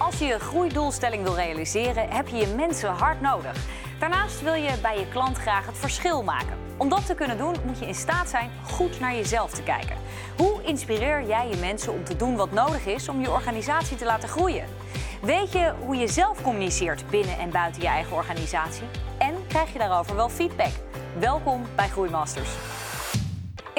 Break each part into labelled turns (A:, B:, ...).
A: Als je je groeidoelstelling wil realiseren, heb je je mensen hard nodig. Daarnaast wil je bij je klant graag het verschil maken. Om dat te kunnen doen, moet je in staat zijn goed naar jezelf te kijken. Hoe inspireer jij je mensen om te doen wat nodig is om je organisatie te laten groeien? Weet je hoe je zelf communiceert binnen en buiten je eigen organisatie? En krijg je daarover wel feedback? Welkom bij Groeimasters.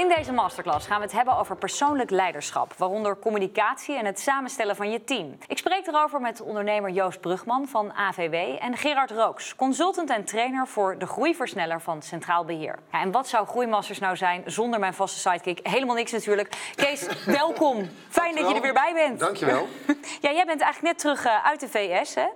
A: In deze masterclass gaan we het hebben over persoonlijk leiderschap, waaronder communicatie en het samenstellen van je team. Ik spreek erover met ondernemer Joost Brugman van AVW en Gerard Rooks, consultant en trainer voor de groeiversneller van Centraal Beheer. Ja, en wat zou Groeimasters nou zijn zonder mijn vaste sidekick? Helemaal niks natuurlijk. Kees, welkom. Fijn dat je er weer bij bent.
B: Dankjewel.
A: ja, jij bent eigenlijk net terug eh, uit de VS, hè?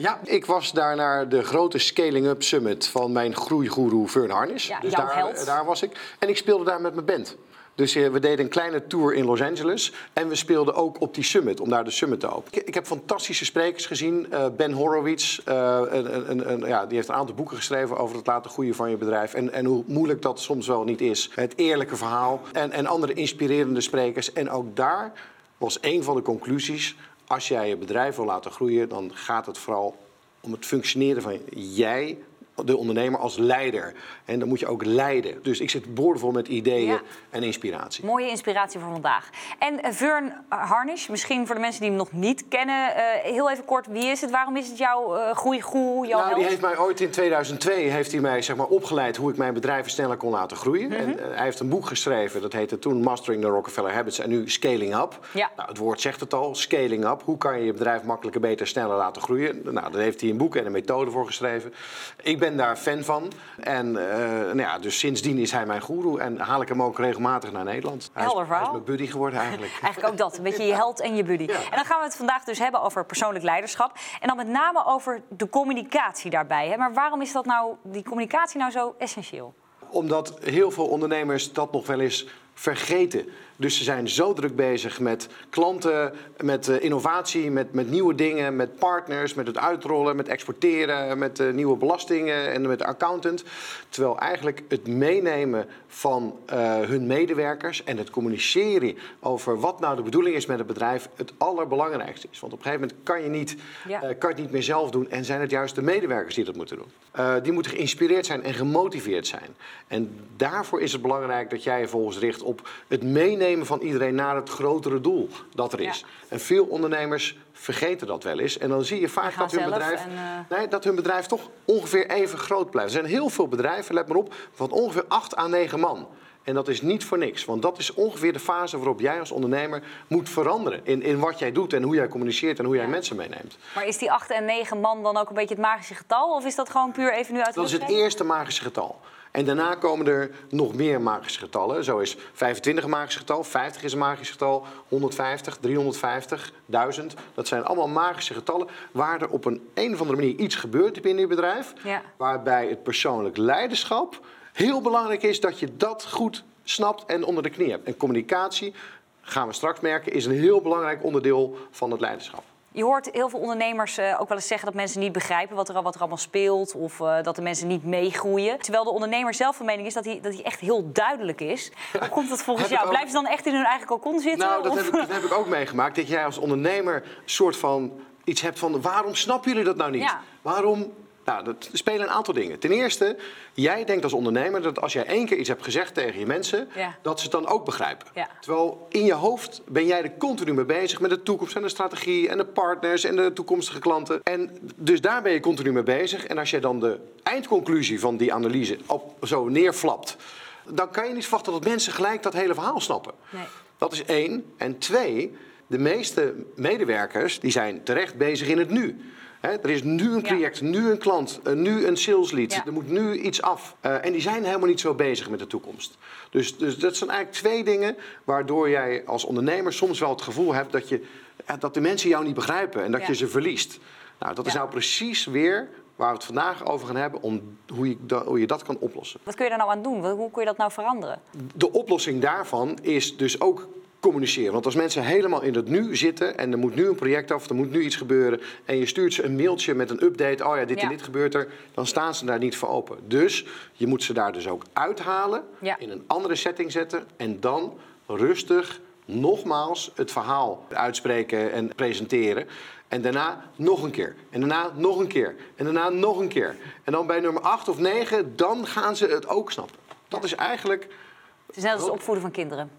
B: Ja, ik was daar naar de grote Scaling Up Summit van mijn groeigoeroe Fern Harnis.
A: Ja,
B: dus daar,
A: held.
B: daar was ik. En ik speelde daar met mijn band. Dus eh, we deden een kleine tour in Los Angeles. En we speelden ook op die summit, om daar de summit te openen. Ik, ik heb fantastische sprekers gezien. Eh, ben Horowitz, eh, een, een, een, ja, die heeft een aantal boeken geschreven over het laten groeien van je bedrijf. En, en hoe moeilijk dat soms wel niet is. Het eerlijke verhaal. En, en andere inspirerende sprekers. En ook daar was een van de conclusies. Als jij je bedrijf wil laten groeien, dan gaat het vooral om het functioneren van jij, de ondernemer, als leider. En dan moet je ook leiden. Dus ik zit boordevol met ideeën
A: Ja.
B: en inspiratie.
A: Mooie inspiratie voor vandaag. En eh, Vern Harnish, misschien voor de mensen die hem nog niet kennen, eh, heel even kort, wie is het? Waarom is het jouw uh, groeigoe, jouw
B: Nou, die heeft mij ooit in 2002 heeft hij mij, zeg maar, opgeleid hoe ik mijn bedrijven sneller kon laten groeien.
A: Mhm.
B: en, eh, hij heeft een boek geschreven, dat heette toen Mastering the Rockefeller Habits en nu Scaling Up.
A: Ja.
B: Nou, het woord zegt het al, scaling up. Hoe kan je je bedrijf makkelijker, beter, sneller laten groeien? Nou, daar heeft hij een boek en een methode voor geschreven. Ik ben daar fan van. En eh, nou ja, dus sindsdien is hij mijn goeroe en haal ik hem ook regelmatig naar Nederland. Hij is, hij mijn buddy geworden eigenlijk.
A: Eigenlijk ook dat, een beetje je held en je buddy.
B: Ja.
A: En dan gaan we het vandaag dus hebben over persoonlijk leiderschap. En dan met name over de communicatie daarbij. Hè? Maar waarom is dat nou, die communicatie nou zo essentieel?
B: Omdat heel veel ondernemers dat nog wel eens vergeten. Dus ze zijn zo druk bezig met klanten, met eh, innovatie, met, met nieuwe dingen, met partners, met het uitrollen, met exporteren, met eh, nieuwe belastingen en met de accountant. Terwijl eigenlijk het meenemen van eh, hun medewerkers en het communiceren over wat nou de bedoeling is met het bedrijf het allerbelangrijkste is. Want op een gegeven moment kan je, niet,
A: Ja.
B: kan het niet meer zelf doen en zijn het juist de medewerkers die dat moeten doen. Die moeten geïnspireerd zijn en gemotiveerd zijn. En daarvoor is het belangrijk dat jij je volgens richt op het meenemen van iedereen naar het grotere doel dat er is.
A: Ja.
B: En veel ondernemers vergeten dat wel eens. En dan zie je vaak dat hun, bedrijf,
A: en, eh,
B: nee, dat hun bedrijf toch ongeveer even groot blijft. Er zijn heel veel bedrijven, let maar op, van ongeveer 8 à 9 man. En dat is niet voor niks, want dat is ongeveer de fase waarop jij als ondernemer moet veranderen. In, in wat jij doet en hoe jij communiceert en hoe jij
A: Ja.
B: mensen meeneemt.
A: Maar is die 8 en 9 man dan ook een beetje het magische getal? Of is dat gewoon puur even nu uit de
B: Dat is het eerste magische getal. En daarna komen er nog meer magische getallen. Zo is 25 een magisch getal, 50 is een magisch getal, 150, 350, 1000. Dat zijn allemaal magische getallen waar er op een, een of andere manier iets gebeurt binnen je bedrijf.
A: Ja.
B: Waarbij het persoonlijk leiderschap heel belangrijk is dat je dat goed snapt en onder de knie hebt. En communicatie, gaan we straks merken, is een heel belangrijk onderdeel van het leiderschap.
A: Je hoort heel veel ondernemers eh, ook wel eens zeggen dat mensen niet begrijpen wat er, wat er allemaal speelt. Of eh, dat de mensen niet meegroeien. Terwijl de ondernemer zelf van mening is dat hij, dat hij echt heel duidelijk is. Hoe komt dat volgens jou?
B: ook.
A: Blijven ze dan echt in hun eigen cocon zitten?
B: Nou, dat
A: Of-
B: heb, ik, dat heb ik ook meegemaakt. Dat jij als ondernemer een soort van iets hebt van... waarom snappen jullie dat nou niet?
A: Ja.
B: Waarom... Nou, dat er spelen een aantal dingen. Ten eerste, jij denkt als ondernemer dat als jij één keer iets hebt gezegd tegen je mensen...
A: Ja.
B: dat ze het dan ook begrijpen.
A: Ja.
B: Terwijl in je hoofd ben jij er continu mee bezig met de toekomst en de strategie... en de partners en de toekomstige klanten. En dus daar ben je continu mee bezig. En als jij dan de eindconclusie van die analyse op, zo neerflapt... dan kan je niet verwachten dat mensen gelijk dat hele verhaal snappen.
A: Nee.
B: Dat is één. En twee, de meeste medewerkers die zijn terecht bezig in het nu. Er is nu een
A: Ja.
B: project, nu een klant, eh, nu een sales lead.
A: Ja.
B: Er moet nu iets af. Eh, en die zijn helemaal niet zo bezig met de toekomst. Dus, dus dat zijn eigenlijk twee dingen waardoor jij als ondernemer soms wel het gevoel hebt dat, je, ja, dat de mensen jou niet begrijpen en dat
A: Ja.
B: je ze verliest. Nou, dat is nou precies weer waar we het vandaag over gaan hebben om hoe je, hoe je dat kan oplossen.
A: Wat kun je daar nou aan doen? Hoe kun je dat nou veranderen?
B: De oplossing daarvan is dus ook communiceren. Want als mensen helemaal in het nu zitten en er moet nu een project af, er moet nu iets gebeuren en je stuurt ze een mailtje met een update, oh ja, dit
A: Ja.
B: en dit gebeurt er, dan staan ze daar niet voor open. Dus je moet ze daar dus ook uithalen,
A: Ja.
B: in een andere setting zetten en dan rustig nogmaals het verhaal uitspreken en presenteren. En daarna nog een keer. En daarna nog een keer. En daarna nog een keer. En dan bij nummer 8 of 9, dan gaan ze het ook snappen. Dat is eigenlijk.
A: Het is net als het opvoeden van kinderen.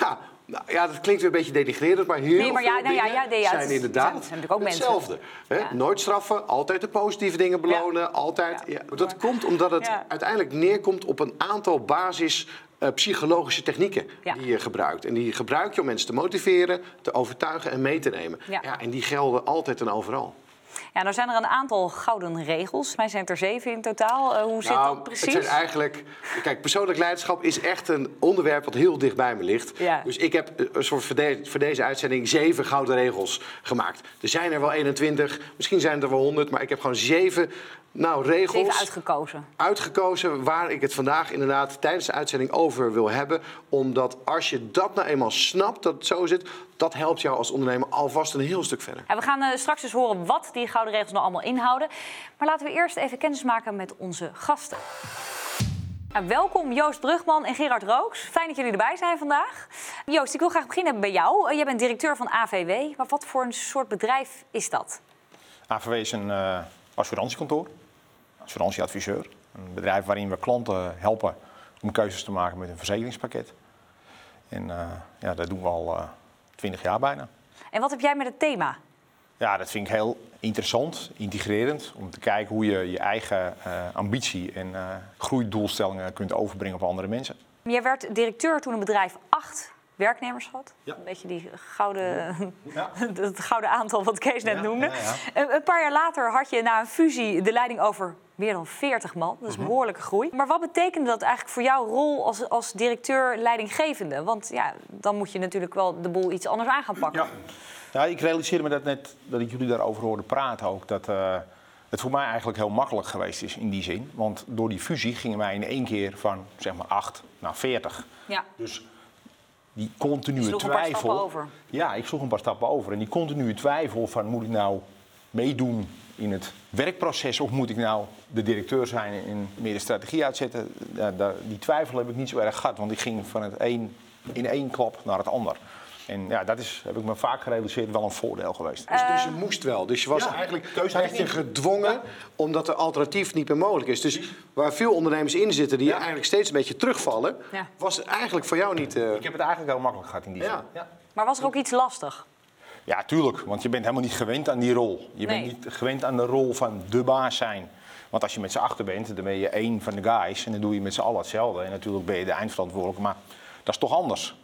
B: Ja, nou, ja, dat klinkt weer een beetje denigrerend, maar heel
A: Nee, maar ja,
B: veel
A: nou ja,
B: dingen
A: ja, nee, ja, het
B: zijn inderdaad
A: zijn- ook
B: hetzelfde. Hè? Nooit straffen, altijd de positieve dingen belonen, altijd. Dat komt omdat het uiteindelijk neerkomt op een aantal basis eh, psychologische technieken
A: Ja.
B: die je gebruikt. En die gebruik je om mensen te motiveren, te overtuigen en mee te nemen.
A: Ja.
B: en die gelden altijd en overal.
A: Ja, nou zijn er een aantal gouden regels. Mij zijn er zeven in totaal. Eh, hoe zit
B: Nou,
A: dat precies?
B: Het zijn eigenlijk. Kijk, persoonlijk leiderschap is echt een onderwerp wat heel dicht bij me ligt.
A: Ja.
B: Dus ik heb eh, een soort voor, de- voor deze uitzending zeven gouden regels gemaakt. Er zijn er wel 21, misschien zijn er wel 100, maar ik heb gewoon zeven nou, regels
A: Zeven uitgekozen.
B: uitgekozen waar ik het vandaag inderdaad tijdens de uitzending over wil hebben. Omdat als je dat nou eenmaal snapt, dat het zo zit, dat helpt jou als ondernemer alvast een heel stuk verder.
A: Ja, we gaan eh, straks dus horen wat die gouden regels nou allemaal inhouden. Maar laten we eerst even kennis maken met onze gasten. Nou, welkom Joost Brugman en Gerard Rooks. Fijn dat jullie erbij zijn vandaag. Joost, ik wil graag beginnen bij jou. Eh, jij bent directeur van AVW. Maar wat voor een soort bedrijf is dat?
C: AVW is een eh, assurantiekantoor, assurantieadviseur. Een bedrijf waarin we klanten helpen om keuzes te maken met een verzekeringspakket. En eh, ja, dat doen we al eh, twintig jaar bijna.
A: En wat heb jij met het thema?
C: Ja, dat vind ik heel interessant, integrerend, om te kijken hoe je je eigen eh, ambitie en eh groeidoelstellingen kunt overbrengen op andere mensen.
A: Jij werd directeur toen een bedrijf acht werknemers had.
C: Ja.
A: Een beetje die gouden,
C: Ja.
A: het gouden aantal wat Kees net
C: Ja,
A: noemde.
C: ja, ja.
A: Een, een paar jaar later had je na een fusie de leiding over meer dan 40 man. Dat is
C: Mhm.
A: een behoorlijke groei. Maar wat betekende dat eigenlijk voor jouw rol als, als directeur leidinggevende? Want ja, dan moet je natuurlijk wel de boel iets anders aan gaan pakken.
C: Ja. ja, ik realiseerde me dat net dat ik jullie daarover hoorde praten ook. Dat eh, het voor mij eigenlijk heel makkelijk geweest is in die zin. Want door die fusie gingen wij in één keer van zeg maar 8 naar 40.
A: Ja.
C: Dus die continue
A: Je sloeg een paar
C: twijfel.
A: stappen over.
C: Ja, ik sloeg een paar stappen over. En die continue twijfel van moet ik nou meedoen in het werkproces of moet ik nou de directeur zijn en meer de strategie uitzetten? Ja, daar- die twijfel heb ik niet zo erg gehad, want ik ging van het een in één klap naar het ander. En ja, dat is, heb ik me vaak gerealiseerd, wel een voordeel geweest.
B: Dus, dus je moest wel. Dus je was
C: ja,
B: eigenlijk
C: keuze
B: werd je gedwongen omdat er alternatief niet meer mogelijk is. Dus waar veel ondernemers in zitten die
C: Ja.
B: eigenlijk steeds een beetje terugvallen,
A: Ja.
B: was het eigenlijk voor jou niet. eh,
C: Ik heb het eigenlijk heel makkelijk gehad in die
B: Ja.
C: zin. Ja.
A: Maar was er ook iets lastig?
C: Ja, tuurlijk. Want je bent helemaal niet gewend aan die rol. Je
A: Nee.
C: bent niet gewend aan de rol van de baas zijn. Want als je met z'n achter bent, dan ben je één van de guys. En dan doe je met z'n allen hetzelfde. En natuurlijk ben je de eindverantwoordelijke. Maar dat is toch anders.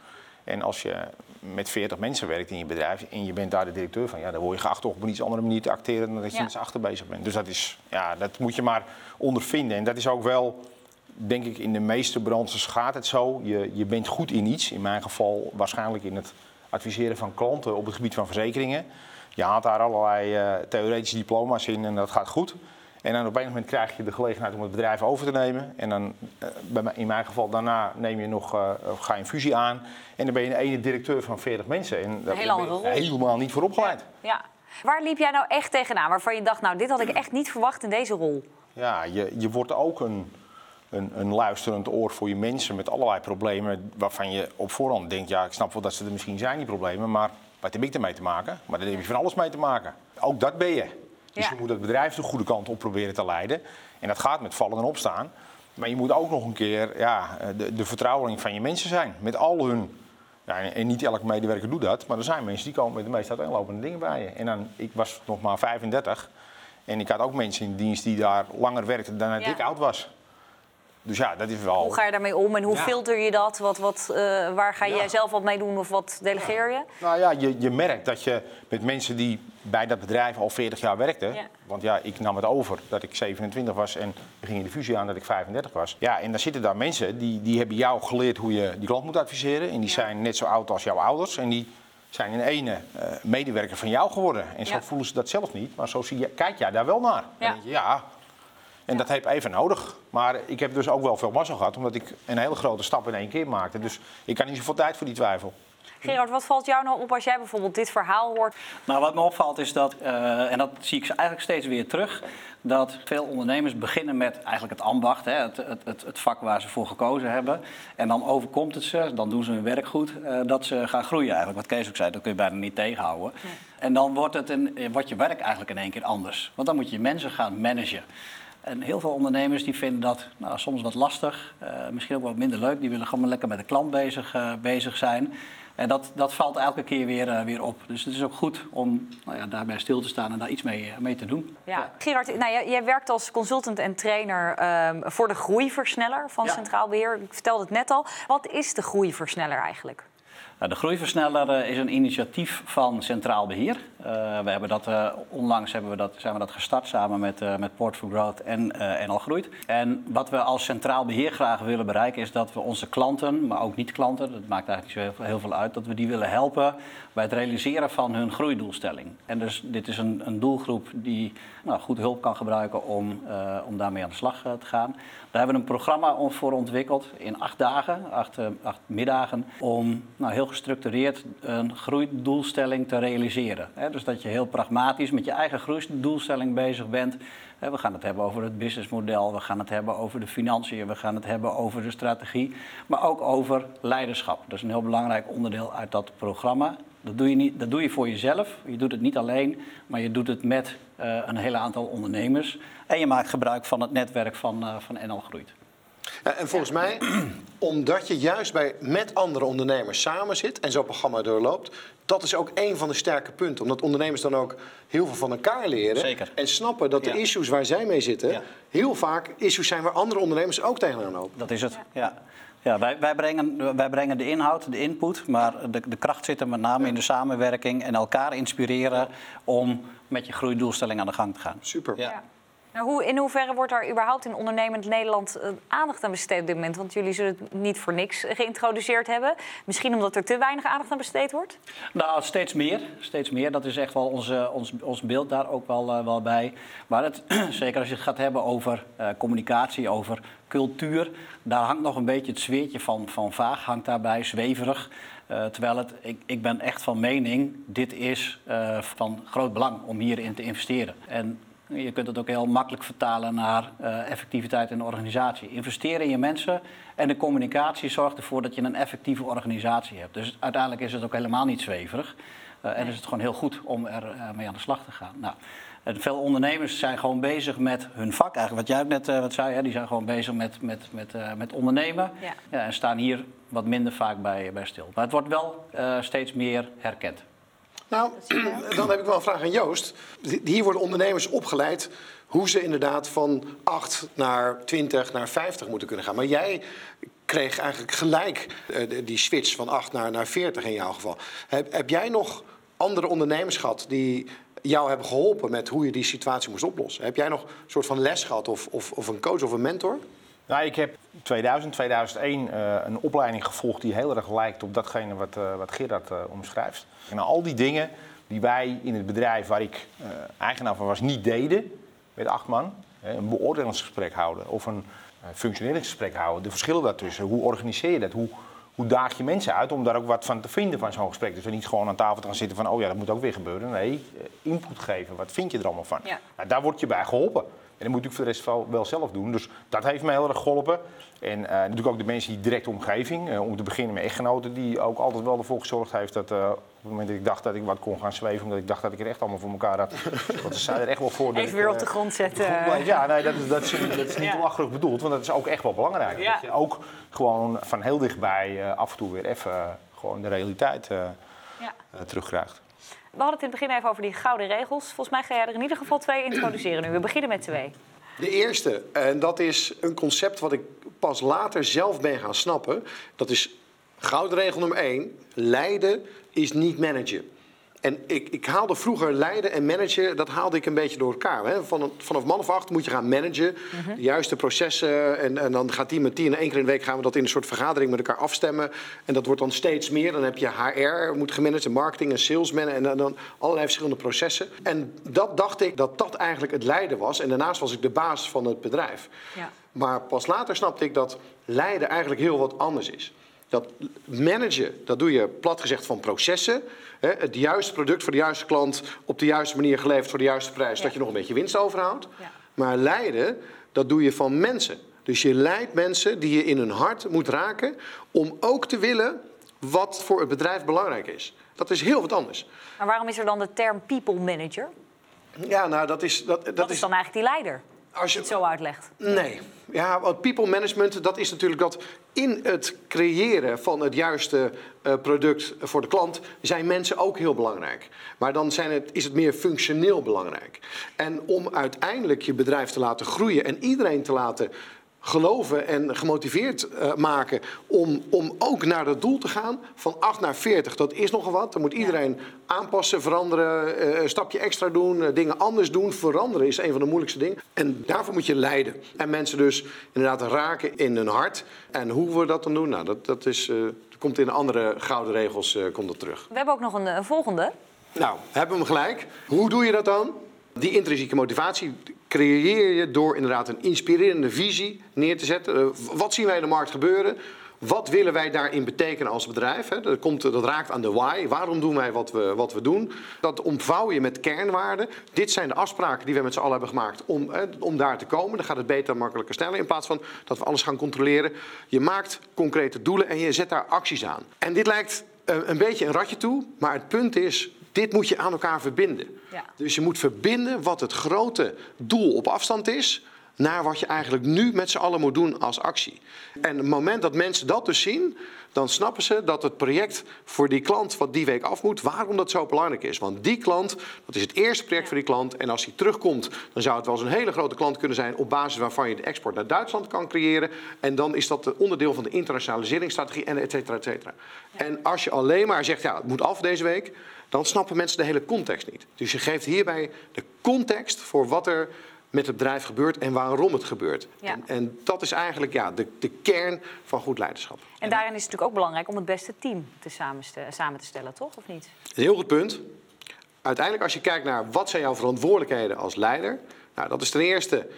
C: En als je met 40 mensen werkt in je bedrijf en je bent daar de directeur van, ja, dan word je geacht op een iets andere manier te acteren dan dat je
A: Ja.
C: met z'n achter bezig bent. Dus dat, is, ja, dat moet je maar ondervinden. En dat is ook wel, denk ik, in de meeste branches gaat het zo. Je, je bent goed in iets. In mijn geval waarschijnlijk in het adviseren van klanten op het gebied van verzekeringen. Je haalt daar allerlei eh, theoretische diploma's in en dat gaat goed. En dan op een moment krijg je de gelegenheid om het bedrijf over te nemen. En dan, eh, bij mij- in mijn geval, daarna neem je nog, eh, ga je een fusie aan. En dan ben je een ene directeur van 40 mensen. En daar
A: hele
C: ben je helemaal niet voor opgeleid.
A: Ja. Waar liep jij nou echt tegenaan? Waarvan je dacht, nou, dit had ik echt niet verwacht in deze rol.
C: Ja, je, je wordt ook een, een, een luisterend oor voor je mensen met allerlei problemen waarvan je op voorhand denkt, ja, ik snap wel dat ze er misschien zijn, die problemen, maar wat heb ik ermee te maken? Maar daar heb je van alles mee te maken. Ook dat ben je. Dus
A: Ja.
C: je moet het bedrijf de goede kant op proberen te leiden. En dat gaat met vallen en opstaan. Maar je moet ook nog een keer ja, de, de vertrouweling van je mensen zijn. Met al hun. Ja, en niet elke medewerker doet dat. Maar er zijn mensen die komen met de meest uiteenlopende dingen bij je. En dan, ik was nog maar 35. En ik had ook mensen in dienst die daar langer werkten dan dat
A: Ja.
C: ik oud was. Dus ja, dat is wel.
A: Hoe ga je daarmee om en hoe
C: Ja.
A: filter je dat? Wat, wat, eh, waar ga jij
C: Ja.
A: zelf wat mee doen of wat delegeer je?
C: Nou ja, je, je merkt dat je met mensen die bij dat bedrijf al 40 jaar werkten. Want ja, ik nam het over dat ik 27 was en we gingen de fusie aan dat ik 35 was. Ja, en dan zitten daar mensen die, die hebben jou geleerd hoe je die klant moet adviseren. En die zijn net zo oud als jouw ouders. En die zijn in ene eh, medewerker van jou geworden. En zo voelen ze dat zelf niet. Maar zo zie je, kijk jij daar wel naar.
A: Ja.
C: Dan denk je, ja. En dat heb ik even nodig. Maar ik heb dus ook wel veel massa gehad, omdat ik een hele grote stap in één keer maakte. Dus ik had niet zoveel tijd voor die twijfel.
A: Gerard, wat valt jou nou op als jij bijvoorbeeld dit verhaal hoort?
D: Nou, wat me opvalt is dat, uh, en dat zie ik eigenlijk steeds weer terug, dat veel ondernemers beginnen met eigenlijk het ambacht, hè, het, het, het, vak waar ze voor gekozen hebben. En dan overkomt het ze, dan doen ze hun werk goed, uh, dat ze gaan groeien eigenlijk. Wat Kees ook zei, dat kun je bijna niet tegenhouden. Nee. En dan wordt, het een, wordt je werk eigenlijk in één keer anders. Want dan moet je mensen gaan managen. En heel veel ondernemers die vinden dat nou, soms wat lastig, uh, misschien ook wat minder leuk. Die willen gewoon lekker met de klant bezig, uh, bezig zijn. En dat, dat valt elke keer weer, uh, weer op. Dus het is ook goed om nou ja, daarbij stil te staan en daar iets mee, mee te doen.
A: Ja. Gerard, nou, jij, jij, werkt als consultant en trainer um, voor de groeiversneller van ja. Centraal Beheer. Ik vertelde het net al. Wat is de groeiversneller eigenlijk?
D: Nou, de Groeiversneller is een initiatief van Centraal Beheer. Uh, we hebben dat, uh, onlangs hebben we dat, zijn we dat gestart samen met, met Port for Growth en NL Groeit. En wat we als Centraal Beheer graag willen bereiken is dat we onze klanten, maar ook niet-klanten, dat maakt eigenlijk niet zo heel, heel, veel uit, dat we die willen helpen bij het realiseren van hun groeidoelstelling. En dus dit is een, een doelgroep die nou, goed hulp kan gebruiken om, om daarmee aan de slag te gaan. Daar hebben we een programma voor ontwikkeld in acht dagen, acht, acht middagen, om nou, heel gestructureerd een groeidoelstelling te realiseren. Dus dat je heel pragmatisch met je eigen groeidoelstelling bezig bent. We gaan het hebben over het businessmodel, we gaan het hebben over de financiën, we gaan het hebben over de strategie, maar ook over leiderschap. Dat is een heel belangrijk onderdeel uit dat programma. Dat doe je, niet, dat doe je voor jezelf. Je doet het niet alleen, maar je doet het met uh, een hele aantal ondernemers. En je maakt gebruik van het netwerk van, uh, van NL Groeit.
B: En volgens mij, omdat je juist bij, met andere ondernemers samen zit en zo'n programma doorloopt, dat is ook een van de sterke punten. Omdat ondernemers dan ook heel veel van elkaar leren.
D: Zeker.
B: En snappen dat de ja. issues waar zij mee zitten, ja. heel vaak issues zijn waar andere ondernemers ook tegenaan lopen.
D: Dat is het, ja. Ja, wij, wij, brengen, wij brengen de inhoud, de input, maar de, de kracht zit er met name in de samenwerking en elkaar inspireren om met je groeidoelstelling aan de gang te gaan.
B: Super.
A: Ja. Hoe, in hoeverre wordt daar überhaupt in ondernemend Nederland uh, aandacht aan besteed op dit moment? Want jullie zullen het niet voor niks geïntroduceerd hebben. Misschien omdat er te weinig aandacht aan besteed wordt?
D: Nou, steeds meer. Steeds meer. Dat is echt wel onze, ons, ons beeld daar ook wel, uh, wel bij. Maar het, zeker als je het gaat hebben over uh, communicatie, over cultuur... daar hangt nog een beetje het zweertje van, van vaag, hangt daarbij, zweverig... Terwijl het, ik, ik ben echt van mening, dit is van groot belang om hierin te investeren. En je kunt het ook heel makkelijk vertalen naar uh, effectiviteit in de organisatie. Investeren in je mensen en de communicatie zorgt ervoor dat je een effectieve organisatie hebt. Dus uiteindelijk is het ook helemaal niet zweverig. Uh, en is het gewoon heel goed om er uh, mee aan de slag te gaan. Nou, en veel ondernemers zijn gewoon bezig met hun vak. Eigenlijk wat jij ook net wat zei, hè, die zijn gewoon bezig met, met, met, met ondernemen. Ja. Ja, en staan hier wat minder vaak bij, bij stil. Maar het wordt wel steeds meer herkend.
B: Nou, dan heb ik wel een vraag aan Joost. Hier worden ondernemers opgeleid hoe ze inderdaad van 8 naar 20 naar 50 moeten kunnen gaan. Maar jij kreeg eigenlijk gelijk die switch van 8 naar, naar 40 in jouw geval. Heb, heb jij nog andere ondernemers gehad die jou hebben geholpen met hoe je die situatie moest oplossen? Heb jij nog een soort van les gehad of, of, of een coach of een mentor?
C: Nou, ik heb 2000, 2001 uh, een opleiding gevolgd die heel erg lijkt op datgene wat, uh, wat Gerard uh, omschrijft. En al die dingen die wij in het bedrijf waar ik eigenaar van was niet deden, met acht man, een beoordelingsgesprek houden of een functioneringsgesprek houden, de verschillen daartussen, hoe organiseer je dat, hoe, hoe daag je mensen uit om daar ook wat van te vinden van zo'n gesprek. Dus we niet gewoon aan tafel te gaan zitten van, oh ja, dat moet ook weer gebeuren. Nee, input geven, wat vind je er allemaal van? Ja. Nou, daar word je bij geholpen. En dat moet ik voor de rest wel, wel zelf doen. Dus dat heeft me heel erg geholpen. En uh, natuurlijk ook de mensen in die directe omgeving. Uh, om te beginnen met echtgenoten, die ook altijd wel ervoor gezorgd heeft dat uh, op het moment dat ik dacht dat ik wat kon gaan zweven, omdat ik dacht dat ik er echt allemaal voor elkaar had. Want ze zijn er echt wel voor.
A: Even weer op de grond zetten.
C: ja, nee, dat is, dat is, dat is niet ja. bedoeld, want dat is ook echt wel belangrijk. Ja. Dat je ook gewoon van heel dichtbij af en toe weer even gewoon de realiteit ja. terugkrijgt.
A: We hadden het in het begin even over die gouden regels. Volgens mij ga jij er in ieder geval twee introduceren nu. We beginnen met twee.
B: De eerste, en dat is een concept wat ik pas later zelf ben gaan snappen. Dat is goudregel nummer één. Leiden is niet managen. En ik, ik haalde vroeger leiden en managen, dat haalde ik een beetje door elkaar. Hè. Van, vanaf man of acht moet je gaan managen, mm -hmm. de juiste processen. En, en dan gaat die met die en één keer in de week gaan we dat in een soort vergadering met elkaar afstemmen. En dat wordt dan steeds meer. Dan heb je HR, moet gemanaged, marketing en salesman en dan, dan allerlei verschillende processen. En dat dacht ik dat dat eigenlijk het leiden was. En daarnaast was ik de baas van het bedrijf. Ja. Maar pas later snapte ik dat leiden eigenlijk heel wat anders is. Dat managen, dat doe je plat gezegd van processen. Hè, het juiste product voor de juiste klant op de juiste manier geleverd voor de juiste prijs,
A: Ja.
B: dat je nog een beetje winst overhoudt.
A: Ja.
B: Maar leiden, dat doe je van mensen. Dus je leidt mensen die je in hun hart moet raken om ook te willen wat voor het bedrijf belangrijk is. Dat is heel wat anders.
A: Maar waarom is er dan de term people manager?
B: Ja, nou dat is... Dat, dat,
A: Dat is dan eigenlijk die leider,
B: Als je
A: het zo uitlegt.
B: Nee. Ja, want people management, dat is natuurlijk dat in het creëren van het juiste eh, product voor de klant zijn mensen ook heel belangrijk. Maar dan zijn het, is het meer functioneel belangrijk. En om uiteindelijk je bedrijf te laten groeien en iedereen te laten geloven en gemotiveerd eh, maken om, om ook naar dat doel te gaan van 8 naar 40. Dat is nogal wat. Dan moet iedereen aanpassen, veranderen, eh, een stapje extra doen, eh, dingen anders doen. Veranderen is een van de moeilijkste dingen. En daarvoor moet je leiden. En mensen dus inderdaad raken in hun hart. En hoe we dat dan doen, nou, dat, dat is, dat komt in de andere gouden regels komt dat terug.
A: We hebben ook nog een, een volgende.
B: Nou, hebben we hem gelijk. Hoe doe je dat dan? Die intrinsieke motivatie creëer je door inderdaad een inspirerende visie neer te zetten. Eh, wat zien wij in de markt gebeuren? Wat willen wij daarin betekenen als bedrijf? Dat, komt, dat raakt aan de why. Waarom doen wij wat we, wat we doen? Dat omvouw je met kernwaarden. Dit zijn de afspraken die we met z'n allen hebben gemaakt om, om daar te komen. Dan gaat het beter, makkelijker, sneller. In plaats van dat we alles gaan controleren. Je maakt concrete doelen en je zet daar acties aan. En dit lijkt eh, een beetje een ratje toe. Maar het punt is, dit moet je aan elkaar verbinden.
A: Ja.
B: Dus je moet verbinden wat het grote doel op afstand is. Naar wat je eigenlijk nu met z'n allen moet doen als actie. En het moment dat mensen dat dus zien, dan snappen ze dat het project voor die klant wat die week af moet, waarom dat zo belangrijk is. Want die klant, dat is het eerste project voor die klant. En als hij terugkomt, dan zou het wel eens een hele grote klant kunnen zijn op basis waarvan je de export naar Duitsland kan creëren. En dan is dat onderdeel van de internationaliseringsstrategie en et cetera, et cetera. En als je alleen maar zegt, ja, het moet af deze week, dan snappen mensen de hele context niet. Dus je geeft hierbij de context voor wat er met het bedrijf gebeurt en waarom het gebeurt.
A: Ja.
B: En, en dat is eigenlijk ja, de, de kern van goed leiderschap.
A: En daarin is het natuurlijk ook belangrijk om het beste team te samenste- samen te stellen, toch? Of niet?
B: Een heel goed punt. Uiteindelijk, als je kijkt naar wat zijn jouw verantwoordelijkheden als leider, nou, dat is ten eerste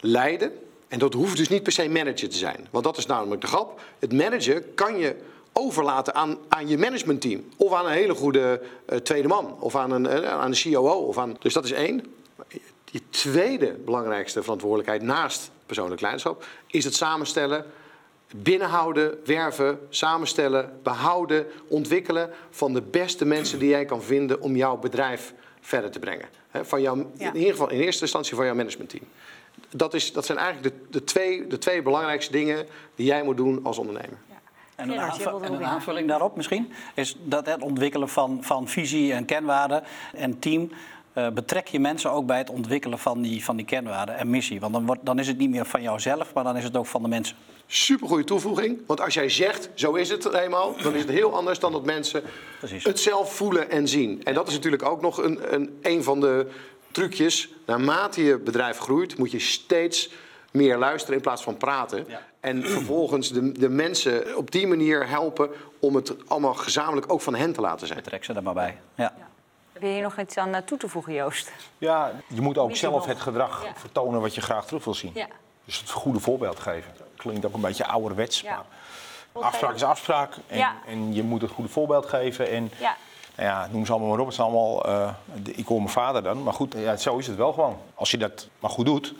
B: leiden. En dat hoeft dus niet per se manager te zijn. Want dat is namelijk de grap. Het managen kan je overlaten aan, aan je managementteam. Of aan een hele goede eh, tweede man. Of aan een, eh, aan een COO. Of aan, dus dat is één. Je tweede belangrijkste verantwoordelijkheid naast persoonlijk leiderschap is het samenstellen binnenhouden, werven, samenstellen, behouden, ontwikkelen van de beste mensen die jij kan vinden om jouw bedrijf verder te brengen. Van jouw,
A: Ja.
B: In ieder geval in eerste instantie van jouw managementteam. Dat, is, dat zijn eigenlijk de, de, twee, de twee belangrijkste dingen die jij moet doen als ondernemer.
D: En een, en aanvulling daarop misschien is dat het ontwikkelen van, van visie en kenwaarden en team. eh, betrek je mensen ook bij het ontwikkelen van die, van die kenwaarden en missie. Want dan, wordt, dan is het niet meer van jouzelf, maar dan is het ook van de mensen.
B: Supergoeie toevoeging. Want als jij zegt, zo is het eenmaal, dan is het heel anders dan dat mensen
D: Precies.
B: het zelf voelen en zien. En dat is natuurlijk ook nog een, een, een van de trucjes. Naarmate je bedrijf groeit, moet je steeds meer luisteren in plaats van praten.
D: Ja.
B: En vervolgens de, de mensen op die manier helpen om het allemaal gezamenlijk ook van hen te laten zijn.
D: Betrek ze er maar bij. Ja.
A: Heb je hier nog iets aan eh, toe te voegen, Joost?
C: Ja, je moet ook zelf het gedrag
A: Ja.
C: vertonen wat je graag terug wil zien.
A: Ja.
C: Dus het goede voorbeeld geven. Klinkt ook een beetje ouderwets,
A: Ja.
C: maar afspraak is afspraak. En,
A: Ja.
C: en je moet het goede voorbeeld geven. En
A: Ja.
C: nou ja, noem ze allemaal maar op. Het is allemaal, eh, de- ik hoor mijn vader dan. Maar goed, ja, zo is het wel gewoon. Als je dat maar goed doet,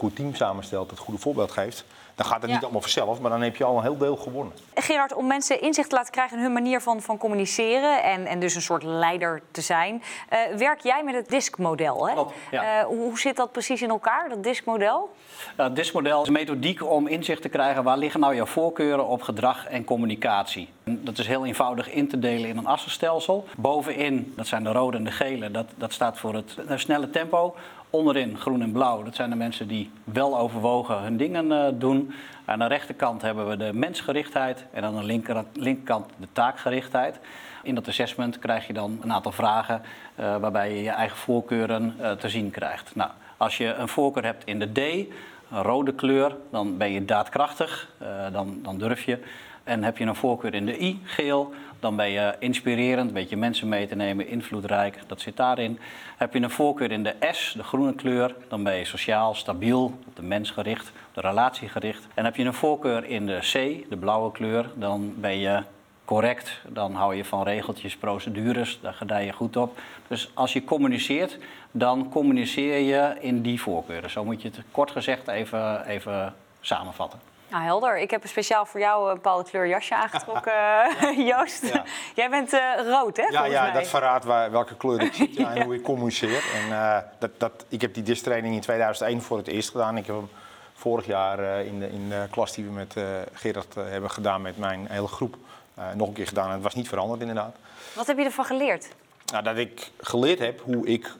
C: goed team samenstelt, het goede voorbeeld geeft... dan gaat het
A: Ja.
C: niet allemaal vanzelf, maar dan heb je al een heel deel gewonnen.
A: Gerard, om mensen inzicht te laten krijgen in hun manier van, van communiceren en, en dus een soort leider te zijn, eh, werk jij met het DISC-model. Hè?
D: Klopt, ja.
A: Eh, hoe zit dat precies in elkaar, dat DISC-model?
D: Nou, het DISC-model is een methodiek om inzicht te krijgen waar liggen nou jouw voorkeuren op gedrag en communicatie. En Dat is heel eenvoudig in te delen in een assenstelsel. Bovenin, dat zijn de rode en de gele, dat, dat staat voor het snelle tempo. Onderin, groen en blauw, dat zijn de mensen die wel overwogen hun dingen eh, doen. Aan de rechterkant hebben we de mensgerichtheid en aan de linker, linkerkant de taakgerichtheid. In dat assessment krijg je dan een aantal vragen eh, waarbij je je eigen voorkeuren eh, te zien krijgt. Nou, als je een voorkeur hebt in de D, een rode kleur, dan ben je daadkrachtig, dan, dan durf je. En heb je een voorkeur in de I, geel, dan ben je inspirerend, een beetje mensen mee te nemen, invloedrijk, dat zit daarin. Heb je een voorkeur in de S, de groene kleur, dan ben je sociaal, stabiel, op de mens gericht, op de relatie gericht. En heb je een voorkeur in de C, de blauwe kleur, dan ben je correct, dan hou je van regeltjes, procedures, daar gedij je goed op. Dus als je communiceert, dan communiceer je in die voorkeuren. Zo moet je het kort gezegd even, even samenvatten.
A: Nou, helder. Ik heb speciaal voor jou een bepaalde kleur jasje aangetrokken, Joost.
C: Ja.
A: Jij bent eh, rood, hè?
C: Ja, ja
A: mij.
C: dat verraadt waar, welke kleur ik zit ja, en hoe ik communiceer. En, eh, dat, dat, ik heb die distraining in 2001 voor het eerst gedaan. Ik heb hem vorig jaar eh, in, de, in de klas die we met eh, Gerard eh, hebben gedaan met mijn hele groep eh, nog een keer gedaan. En het was niet veranderd inderdaad.
A: Wat heb je ervan geleerd?
C: Nou, dat ik geleerd heb hoe ik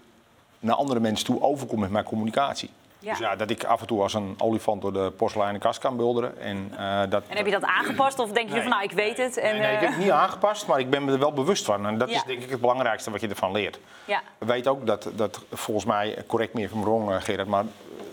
C: naar andere mensen toe overkom met mijn communicatie.
A: Ja.
C: Dus ja, dat ik af en toe als een olifant door de porseleinen kast kan bulderen. En, eh, dat,
A: En heb je dat aangepast of denk je
C: Nee.
A: van nou, ik weet het? En,
C: Nee, nee, ik
A: eh,
C: heb het niet aangepast, maar ik ben me er wel bewust van. En dat
A: Ja.
C: is denk ik het belangrijkste wat je ervan leert.
A: ja.
C: We weten ook dat, dat volgens mij, correct meer van wrong, eh, Gerard, maar